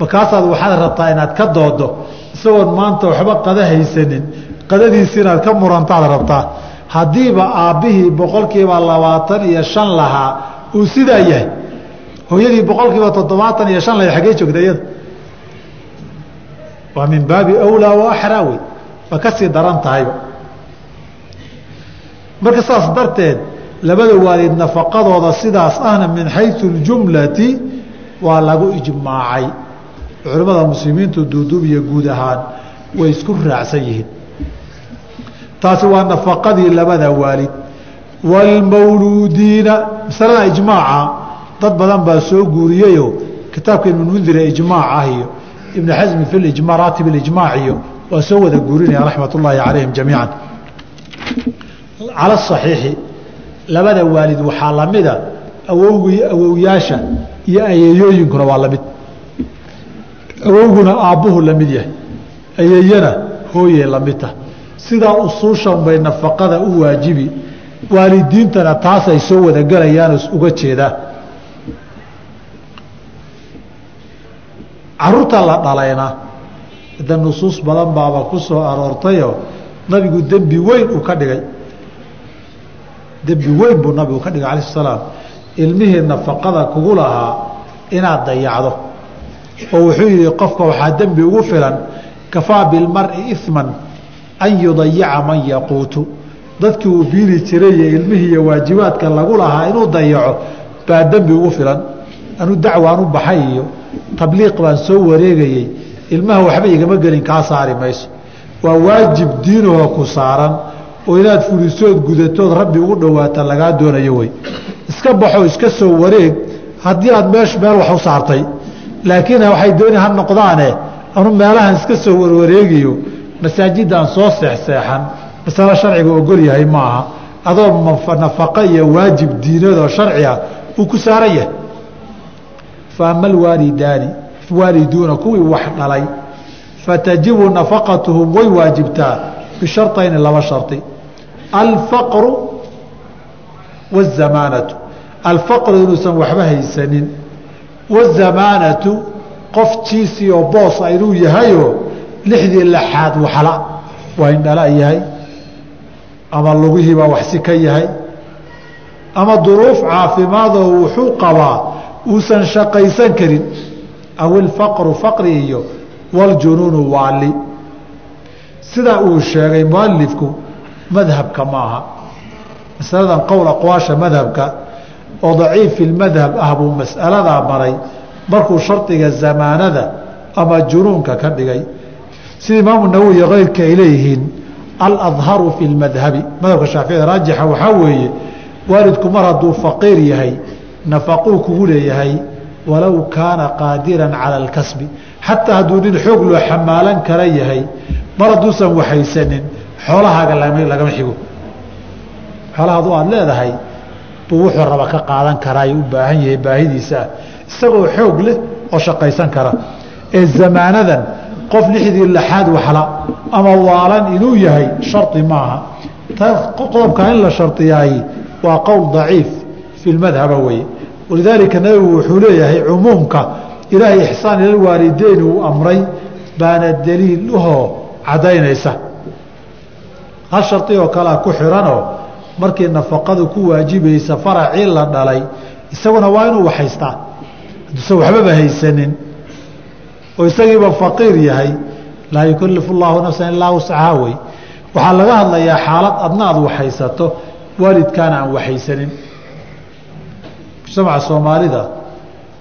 Markaasaad waxaad rabtaa inaad ka doodo isagoon maanta waxba qada haysanin qadadiisi inaad ka murantaad rabtaa. Haddiiba aabbihii boqolkiiba labaatan iyo shan lahaa uu sidaa yahay. Hooyadii boqolkiiba toddobaatan iyo shan lahay xaggee joogta iyada waa min baabi awlaa wa axraa wey waa ka daran tahayba. Marka saas darteed labada waalid nafaqadooda sidaas ahna min xayu اljumlati waa lagu ijmaacay. Culimmada muslimiintu duuduub iyo guud ahaan way isku raacsan yihiin taasi waa nafaqadii labada waalid wاlmawluudiina masalada ijmaaca dad badan baa soo guuriyeyo kitaabka ibn mundire ijmaac ah iyo ibn xasmi fi maraatib اijmaac iyo waa soo wada guurinaya raxmat ullaahi calayhim jamiica cala صaxiixi labada waalid waxaa lamida awowgi awowyaasha iyo ayeeyooyinkuna waa lamid awowguna aabbuhu lamid yahay ayeeyana hooyey lamidta sidaa usuushan bay nafaqada u waajibi. Waalidiintana taas ay soo wada galayaano uga jeedaa carruurta la dhalayna da nusuus badan baaba ku soo aroortayoo nabigu dembi weyn uu ka dhigay. Dembi weyn buu nabigu ka dhigay alayh salaam. Ilmihii nafaqada kugu lahaa inaad dayacdo. Oo wuxuu yihi qofka waxaa dembi ugu filan kafaa bilmari iman an yudayica man yaquutu. Dadkii uu biili jiray iyo ilmihii iyo waajibaadka lagu lahaa inuu dayaco baa dembi ugu filan. Anu dacwaan u baxay iyo tabliiq baan soo wareegayey ilmaha waxba igama gelin kaa saari mayso. Waa waajib diinahoo ku saaran oo inaad fulisood gudatood rabbi ugu dhowaata lagaa doonayo wey iska baxo iska soo wareeg haddii aad meesh meel wax u saartay. Laakiin waxay dooni ha noqdaane anu meelahan iska soo warwareegiyo masaajidaan soo seexseexan masalo sharciga ogol yahay maaha adoo nafaqo iyo waajib diinadoo sharci ah uu ku saaran yahay fa ama alwaalidaani waaliduuna kuwii wax dhalay fatajibu nafaqatuhum way waajibtaa bisharطayni laba sharطi alfaqru wالzamaanatu alfaqru inuusan waxba haysanin wالzamaanatu qof jiisi oo boos a inuu yahayoo lixdii laxaad waxla waa indhala yahay ama lugihiibaa waxsi ka yahay ama duruuf caafimaadoo wuxuu qabaa uusan shaqaysan karin. Aw ilfaqru faqri iyo waljunuunu waali sidaa uu sheegay mualifku madhabka maaha. Masaladan qowl aqwaasha madhabka oo daciif ilmadhab ah buu mas'aladaa maray. Markuu shardiga zamaanada ama junuunka ka dhigay sida imaamu nawowi iyo keyrka ay leeyihiin aladharu fi lmadhabi madhabka shaaficida raajixa waxaa weeye waalidku mar hadduu faqiir yahay nafaquu kugu leeyahay walow kaana qaadiran cala alkasbi. Xataa hadduu nin xoog loo xamaalan kara yahay mar hadduusan waxaysanin xoolahaaga lagama xigo. Xoolaha adu aada leedahay buu wuxuu raba ka qaadan karaayo u baahan yahay baahidiisaa isagoo xoog leh oo shaqaysan kara. Ee zamaanadan qof lixdii laxaad waxla ama waalan inuu yahay shardi maaha. Qodobka in la shardiyaay waa qowl daciif fi lmadhaba weye walidaalika nabigu wuxuu leeyahay cumuumka ilaahay ixsaan ilalwaalideyn uu amray baana daliil uhoo caddaynaysa. Hal shardi oo kalea ku xiranoo markii nafaqadu ku waajibaysa faracii la dhalay isaguna waa inuu waxhaystaa hadduusan waxbaba haysanin oo isagiiba faqiir yahay laa yukalifu llaahu nafsan ilaa wuscahaa wey. Waxaa laga hadlayaa xaalad adna aad waxhaysato waalidkaana aan waxhaysanin mujtamaca soomaalida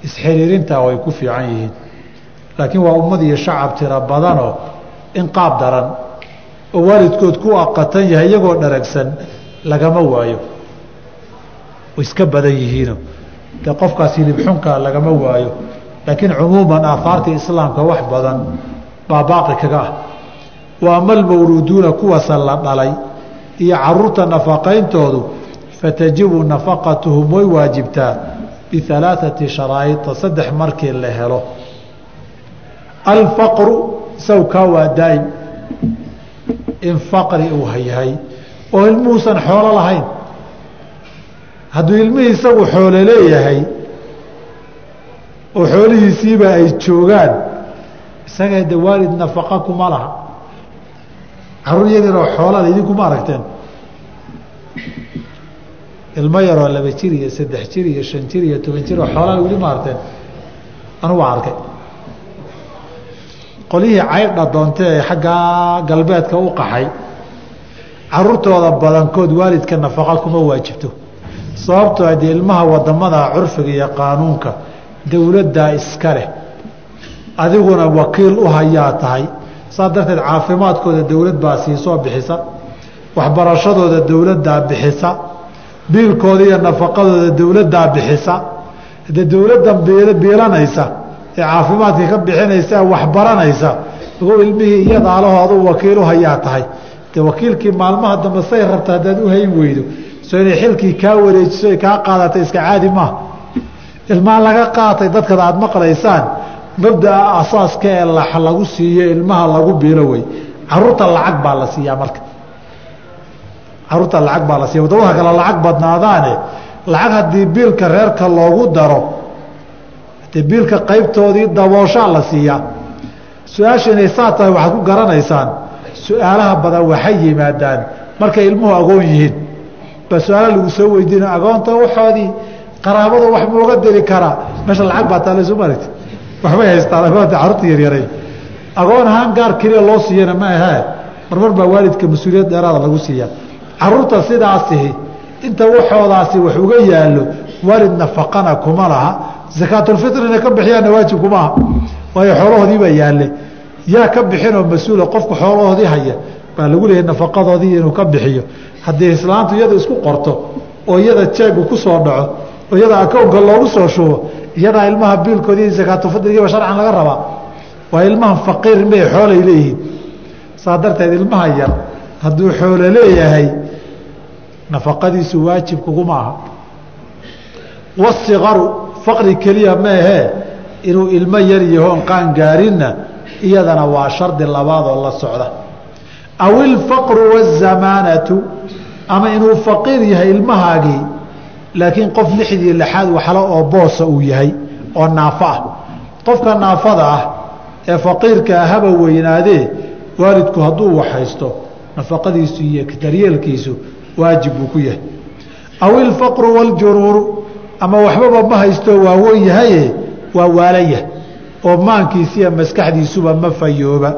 isxiriirintaa way ku fiican yihiin. Laakiin waa ummad iyo shacab tiro badanoo in qaab daran oo waalidkood ku aqatan yahay iyagoo dharagsan lagama waayo. Iska badan yihiino. Dee qofkaas hilibxunkaa lagama waayo laakiin cumuuman aahaartii islaamka wax badan baa baaqi kaga ah. Wa ama almawluuduuna kuwasa la dhalay iyo carruurta nafaqayntoodu fatajibu nafaqatuhum way waajibtaa bialaaثati sharaa'ita saddex markii la helo. Alfaqru sawkaa waa daa'im. In faqri uu yahay oo ilmuhuusan xoolo lahayn. Hadduu ilmihii isagu xoolo leeyahay oo xoolihiisiiba ay joogaan isagaa de waalid nafaqa kuma laha. Caruur yarinoo xoolada idinkuma aragteen. Ilmo yaroo laba jir iyo saddex jir iyo shan jir iyo toban jir oo xoolaa weli ma aragteen anu waa arkay. Qolyihii caydha doonte ee xaggaa galbeedka u qaxay caruurtooda badankood waalidka nafaqa kuma waajibto. Sababtoo adee ilmaha waddamada curfiga iyo qaanuunka dowladdaa iska leh. Adiguna wakiil u hayaa tahay. Saa darteed caafimaadkooda dowlad baa siisoo bixisa. Waxbarashadooda dowladdaa bixisa. Biilkooda iyo nafaqadooda dowladdaa bixisa. Dee dowladdan biilanaysa ee caafimaadka ka bixinaysa ee waxbaranaysa ogow ilmihii iyadaalahoodu wakiil u hayaa tahay. Dee wakiilkii maalmaha dambe say rabta haddaad u hayn weydo soo inay xilkii kaa wareejiso kaa qaadatay iska caadi maaha ilmaha laga qaatay dadkada aada maqlaysaan mabdaa asaaska ee lagu siiyo ilmaha lagu biilo wey carruurta lacag baa la siiyaa marka. Caruurta lacag baa la siiya waddamada kale lacag badnaadaane lacag haddii biilka reerka loogu daro dee biilka qaybtoodii dabooshaa la siiyaa. Su'aasha saa tahay waxaad ku garanaysaan su'aalaha badan waxay yimaadaan markay ilmuhu agoon yihiin. Ba su'aala lagu soo weydiina agoonta waxoodii qaraabada wax mooga diri karaa meesha lacag baa taalesu maragti waxbay haystaan agoonta yaryaray agoon ahaan gaar keliya loo siiyana ma ahee marmar baa waalidka mas'uuliyad dheeraada lagu siiyaa carruurta sidaasihi inta waxoodaasi wax uga yaallo waalid nafaqana kuma laha. Sakaatulfitrina ka bixiyaana waajib kuma waayo xoolahoodiibaa yaalle yaa ka bixinoo mas'uula qofku xoolahoodii haya baa lagu leeyahay nafaqadoodii inuu ka bixiyo. Haddii islaantu iyada isku qorto oo iyada jeegu ku soo dhaco oo iyada akownka loogu soo shubo iyadaa ilmaha biilkoodii sakaatulfitrigiiba sharcan laga rabaa. Waa ilmahan faqiir mee xoolay leeyihiin. Saa darteed ilmaha yar hadduu xoolo leeyahay nafaqadiisu waajib kuguma aha wasikaru faqri keliya meehee inuu ilmo yar yahoon qaan gaarinna iyadana waa shardi labaadoo la socda. Aw ilfaqru wazamaanatu ama inuu faqiir yahay ilmahaagii laakiin qof lixdii lixaad waxla oo boosa uu yahay oo naafo ah. Qofka naafada ah ee faqiirka ahaba weynaadee waalidku hadduu waxhaysto nafaqadiisu iyo daryeelkiisu waajib buu ku yahay. Aw ilfaqru waljuruuru ama waxbaba ma haysto waa wen yahaye waa waalaya oo maankiisiiya maskaxdiisuba ma fayooba.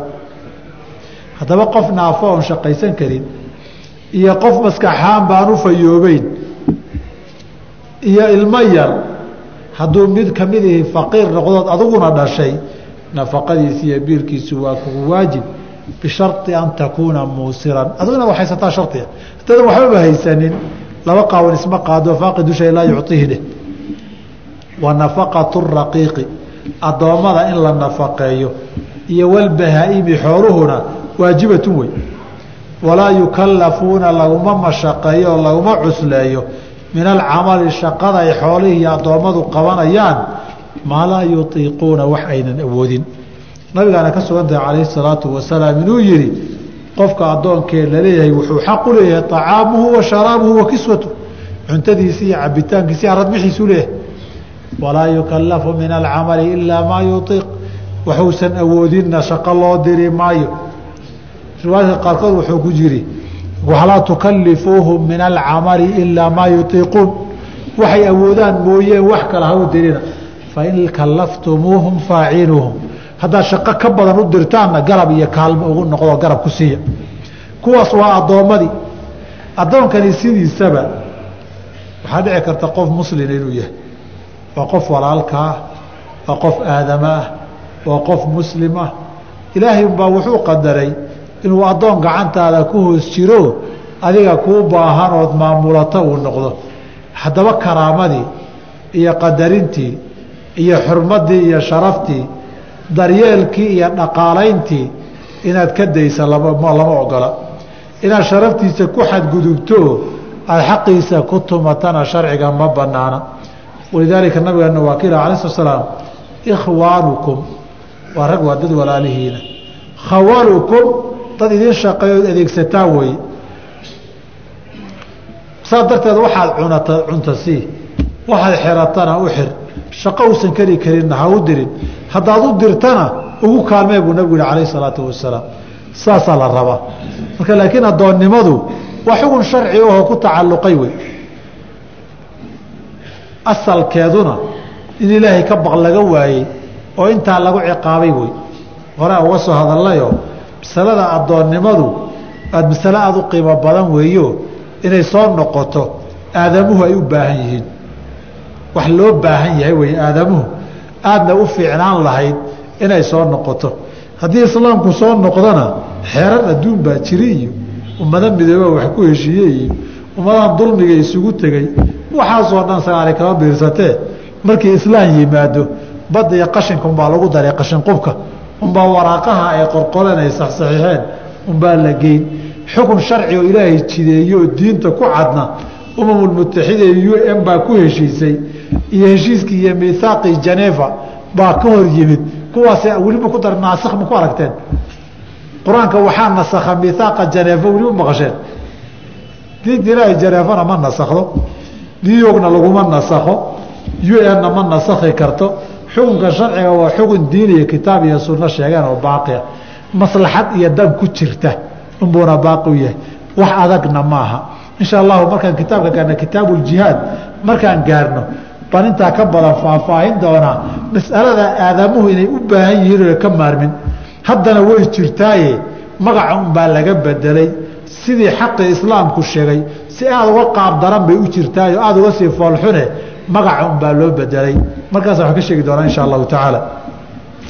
Haddaba qof naafo oon shaqaysan karin iyo qof maskaxaan baan u fayoobeyn iyo ilmo yar hadduu mid ka mid ihi faqiir noqdood adiguna dhashay nafaqadiisi iyo biilkiisu waa kugu waajib bishari an takuuna muusiran. Adiguna wa haysataa shariga haddadan waxbaba haysanin. Laba qaawan isma qaado faaqidu shay laa yuciihi dheh. Wa nafaqatu raqiiqi addoommada in la nafaqeeyo iyo walbahaa-imi xooluhuna waajibatun wey walaa yukallafuuna laguma mashaqeeyo oo laguma cusleeyo min alcamali shaqada ay xoolihii iyo addoommadu qabanayaan maa laa yutiiquuna wax aynan awoodin. Nabigaana ka sugan tahay calayhi salaatu wasalaam inuu yihi qofka addoonkee la leeyahay wuxuu xaq u leeyahay طacaamuhu wa sharaabuhu wa kiswatu cuntadiisi iyo cabitaankiisi aradbixiisu leeyahay. Walaa yukallafu min alcamali ilaa maa yutiiq. Waxuusan awoodinna shaqo loo diri maayo. Riwaayadka qaarkood wuxuu ku jiri walaa tukalifuuhum min alcamali ilaa maa yutiiquun waxay awoodaan mooyeen wax kale ha u dirina fain kallaftumuuhum faacinuuhum haddaad shaqo ka badan u dirtaanna garab iyo kaalmo ugu noqdo garab ku siiya kuwaas waa addoommadii addoonkani sidiisaba waxaa dhici karta qof muslin inuu yahay waa qof walaalka ah waa qof aadama ah waa qof muslim ah ilaahay umbaa wuxuu qadaray inuu addoon gacantaada ku hoos jiro adiga kuu baahan ood maamulato uu noqdo. Haddaba karaamadii iyo qadarintii iyo xurmaddii iyo sharaftii daryeelkii iyo dhaqaalayntii inaad ka daysa lama ogola. Inaad sharaftiisa ku xadgudubto aada xaqiisa ku tumatana sharciga ma banaana walidaalika nabigeena waa kiila alai slat ikhwaanukum waa rag waa dad walaalihiina. Khawalukum dad idin shaqeeyood adeegsataa weeye saas darteed waxaad cunata cunta sii. Waxaad xiratana u xir. Shaqo uusan keli karinna ha u dirin. Haddaad u dirtana ugu kaalmee buu nabigu yihi calayh salaatu wasalaam saasaa la rabaa. Marka laakiin addoonnimadu waa xugun sharci ahoo ku tacalluqay wey asalkeeduna in ilaahay ka baq laga waayey oo intaa lagu ciqaabay wey hore uga soo hadallayoo masalada addoonnimadu aad masale aada u qiimo badan weeyo inay soo noqoto aadamuhu ay u baahan yihiin. Wax loo baahan yahay wey aadamuhu. Aadna u fiicnaan lahayd inay soo noqoto. Haddii islaamku soo noqdona xeerar adduun baa jiri iyo ummado midooba wax ku heshiiyey iyo ummadahan dulmiga isugu tegey waxaasoo dhan sagaali kama biirsatee? Markii islaam yimaado badda iyo qashinka umbaa lagu daray qashinqubka unbaa waraaqaha ay qorqoreen ay saxsaxiixeen unbaa la geyn. Xukun sharci oo ilaahay jideeyo oo diinta ku cadna umamulmutaxida u n baa ku heshiisay iyo heshiiskii iyo miihaaqii janeeva baa ka hor yimid. Kuwaas weliba ku dar naasikh ma ku aragteen? Qur'aanka waxaa nasakha miihaaqa janeefa weliba maqasheen. Diinta ilaahay janeefana ma nasakdo new yorkna laguma nasakho u n-na ma nasakhi karto xukunka sharciga waa xukun diin iyo kitaab iyo sunno sheegeen oo baaqiya maslaxad iyo dan ku jirta unbuuna baaqi u yahay. Wax adagna maaha. Insha allahu markaan kitaabka gaarna kitaabuuljihaad markaan gaarno baan intaa ka badan faahfaahin doonaa mas'alada aadamuhu inay u baahan yihiin ka maarmin. Haddana way jirtaaye magaca unbaa laga bedelay. Sidii xaqii islaamku sheegay si aada uga qaab daran bay u jirtaayo aada uga sii foolxune magaca unbaa loo bedelay. Markaas waxaan ka sheegi doonaa insha allahu tacaala.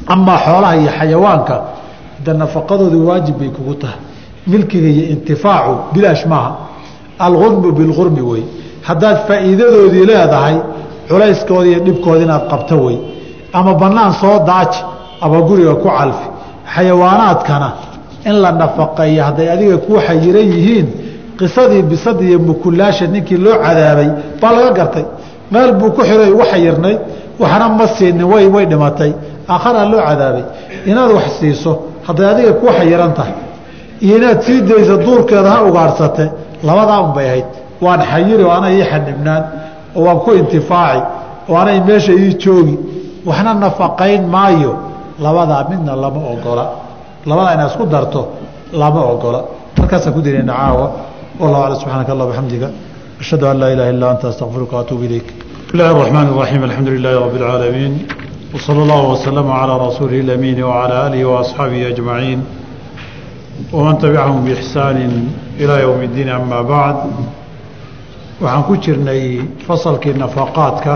Amaa xoolaha iyo xayawaanka de nafaqadoodu waajib bay kugu tahay. Milkiga iyo intifaacu bilaash maaha. Alurmu bilurmi wey haddaad faa'iidadoodii leedahay culayskooda iyo dhibkooda inaad qabto wey ama bannaan soo daaji ama guriga ku calfi. Xayawaanaadkana in la nafaqeeyo hadday adiga kuu xayiran yihiin qisadii bisada iyo mukulaasha ninkii loo cadaabay baa laga gartay meel buu ku xiray ugu xayirnayd waxna ma siinin way way dhimatay. Aakharaa loo cadaabay. Inaad wax siiso hadday adiga kuu xayiran tahay. Iyo inaad sii dayso duurkeeda ha ugaadhsate labadaa un bay ahayd. Waan xayiri oo ana ii xanibnaan oo waan ku intifaaci oo anay meesha ii joogi. Waxna nafaqayn maayo. Labadaa midna lama ogola. Labadaa inaad isku darto lama ogola. Halkaasaan ku dirayna caawa. Wallahu aclam subxaanaka allah bxamdiga ashhadu an laa ilaha illa anta astaqfiruka waatuub ilayk بسم الله الرحمن الرحيم الحمد لله رب العالمين وصلى الله وسلم على رسوله الأمين وعلى آله وأصحابه أجمعين ومن تبعهم بإحسان إلى يوم الدين أما بعد waxaan ku jirnay fasalkii nafaqaadka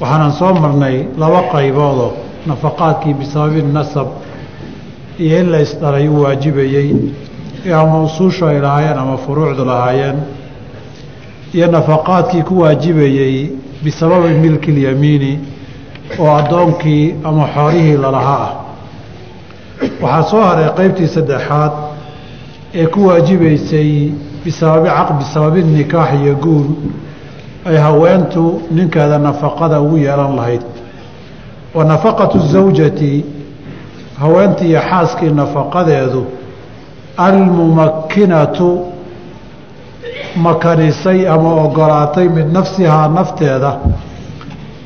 waxaanan soo marnay laba qayboodoo nafaqaadkii bisababi nasab iyo in la isdhalay u waajibayey ama usuushu ay lahaayeen ama furuucdu lahaayeen iyo nafaqaadkii ku waajibayey bisababi milki lyamiini oo addoonkii ama xoolihii lalahaa ah waxaa soo haray qeybtii saddexaad ee ku waajibaysay bisababi bisababi nikaax iyo guur ay haweentu ninkeeda nafaqada ugu yeelan lahayd. Wa nafaqatu zawjati haweentii iyo xaaskii nafaqadeedu almumakinatu makanisay ama ogolaatay mid nafsihaa nafteeda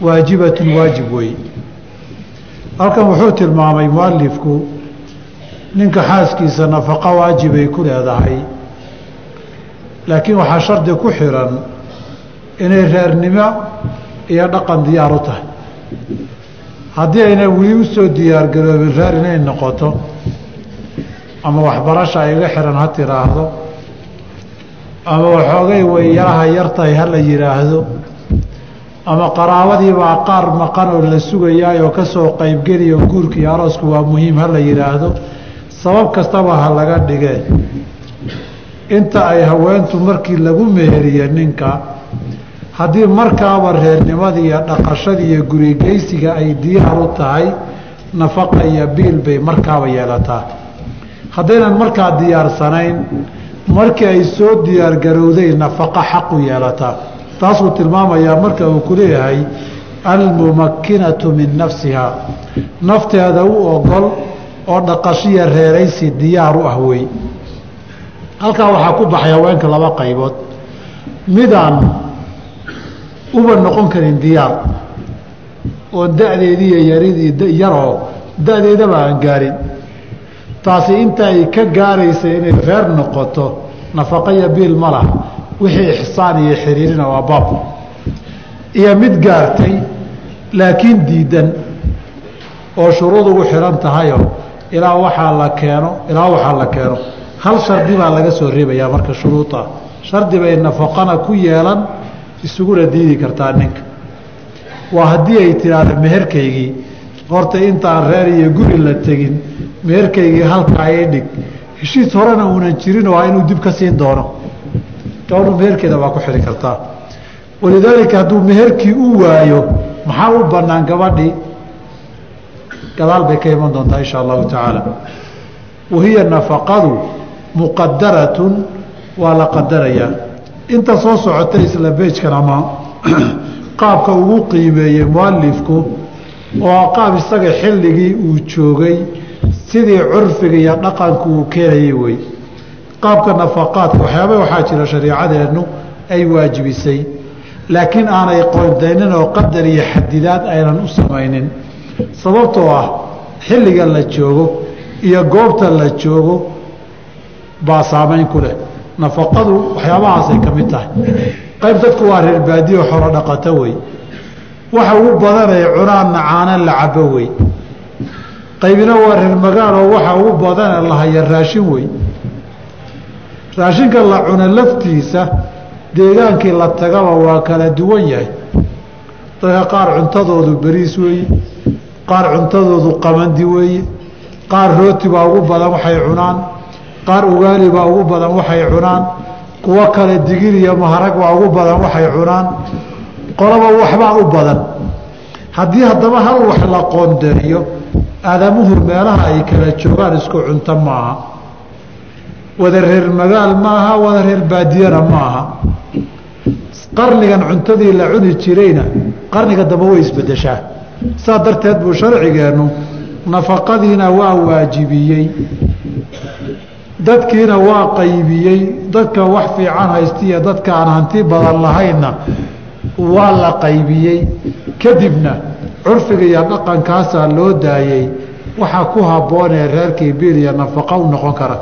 waajibatun waajib wey halkan wuxuu tilmaamay mualifku ninka xaaskiisa nafaqo waajibay ku leedahay. Laakiin waxaa shardi ku xiran inay reernimo iyo dhaqan diyaar u tahay. Haddii ayna weli u soo diyaargaroobin reer inay noqoto ama waxbarasha ay iga xiran ha tiraahdo ama waxoogay way yaraha yartahay ha la yidhaahdo ama qaraabadiibaa qaar maqan oo la sugayaay oo ka soo qaybgeliyo guurka iyo aroosku waa muhiim ha la yidhaahdo sabab kastaba ha laga dhigee. Inta ay haweentu markii lagu meheriye ninka haddii markaaba reernimadii iyo dhaqashadii iyo gurigeysiga ay diyaar u tahay nafaqa iyo biil bay markaaba yeelataa. Haddaynan markaa diyaarsanayn markii ay soo diyaargarowday nafaqa xaqu yeelataa taasuu tilmaamayaa marka uu ku leeyahay almumakinatu min nafsiha. Nafteeda u ogol oo dhaqashiya reeraysi diyaar u ah wey. Halkaa waxaa ku baxay haweenka laba qaybood. Midaan uba noqon karin diyaar oon da-deediiyo yaridii yaroo da-deedaba aan gaarin taasi inta ay ka gaaraysa inay reer noqoto nafaqaya biil ma laha. Wixii ixsaan iyo xiriirina waa baab. Iyo mid gaartay laakiin diidan oo shuruud ugu xihan tahayoo ilaa waxaa la keeno ilaa waxaa la keeno. Hal shardi baa laga soo reebayaa marka shuruuda shardi bay nafaqana ku yeelan isuguna diidi kartaa ninka. Waa haddii ay tidhaahdo meherkaygii horta intaan reer iyo guri la tegin meherkaygii halkaa i dhig. Heshiis horena uunan jirin waa inuu dib ka siin doono. Gabadhu meherkeeda waa ku xidhi kartaa walidaalika hadduu meherkii u waayo maxaa u bannaan gabadhii? Gadaal bay ka iman doontaa insha allahu tacaala. Wahiya nafaqadu muqadaratun waa la qadarayaa inta soo socota isla beejkan ama *clears throat* qaabka ugu qiimeeyey mualifku oo qaab isaga xilligii uu joogay sidii curfiga iyo dhaqanku uu keenayay wey qaabka nafaqaadka waxyaaba waxaa jira shariicadeennu ay waajibisay. Laakiin aanay qoondaynin oo qadar iyo xadidaad aynan u samaynin. Sababtoo ah xilliga la joogo iyo goobta la joogo baa saamayn ku leh. Nafaqadu waxyaabahaasay ka mid tahay. Qayb dadku waa reer baadiyo xolo dhaqato wey waxa ugu badanay cunaanna caana la cabo wey qaybina waa reer magaaloo waxa ugu badane lahaya raashin wey raashinka la cuno laftiisa deegaankii la tagaba waa kala duwan yahay. Dadka qaar cuntadoodu beriis weeye qaar cuntadoodu qamandi weeye qaar rooti baa ugu badan waxay cunaan qaar ugaali baa ugu badan waxay cunaan kuwo kale digir iyo maharag baa ugu badan waxay cunaan qolaba waxbaa u badan. Haddii haddaba hal wax la qoondeeyo aadamuhu meelaha ay kala joogaan isku cunto maaha. Wada reer magaal maaha wada reer baadiyana maaha. Qarnigan cuntadii la cuni jirayna qarniga dambe way isbedeshaa saa darteed buu sharcigeennu nafaqadiina waa waajibiyey. Dadkiina waa qaybiyey. Dadka wax fiican haystiya dadka aan hanti badan lahaynna waa la qaybiyey. Kadibna curfiga iyo dhaqankaasaa loo daayey waxaa ku habboonee reerkii biil iyo nafaqo u noqon kara.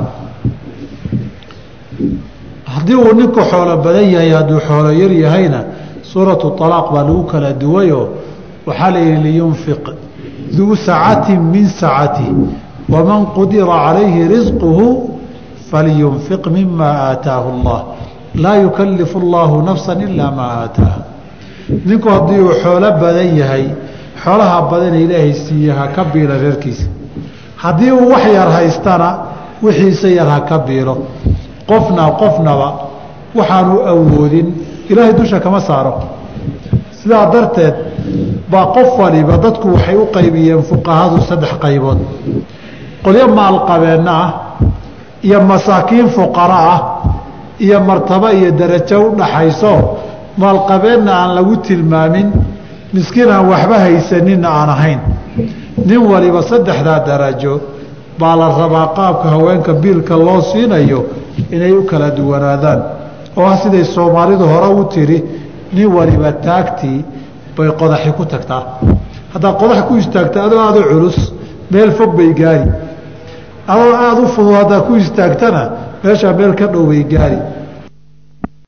Haddii uu ninku xoolo badan yahay hadduu xoolo yar yahayna suuratu alaaq baa lagu kala duwayoo waxaa layihi liyunfiq duu sacatin min sacati waman qudira calayhi risquhu falyunfiq mima aataahu allah. Laa yukalifu allahu nafsa ilaa maa aataaha. Ninku haddii uu xoolo badan yahay xoolaha badana ilaahay siiye ha ka biilo reerkiisa. Haddii uu wax yar haystana wixiisa yar ha ka biilo qofna qofnaba waxaanu awoodin ilaahay dusha kama saaro. Sidaa darteed baa qof waliba dadku waxay u qaybiyeen fuqahadu saddex qaybood. Qolyo maalqabeenna ah iyo masaakiin fuqara ah iyo martabo iyo darajo u dhaxayso maalqabeenna aan lagu tilmaamin miskiin aan waxba haysaninna aan ahayn. Nin waliba saddexdaa darajo baa la rabaa qaabka haweenka biilka loo siinayo inay u kala duwanaadaan. Oo ah siday soomaalidu hore u tiri nin waliba taagtii bay qodaxi ku tagtaa. Haddaad qodax ku istaagta adoo aada u culus meel fog bay gaari. Adoo aada u fudud haddaad ku istaagtana meeshaa meel ka dhow bay gaari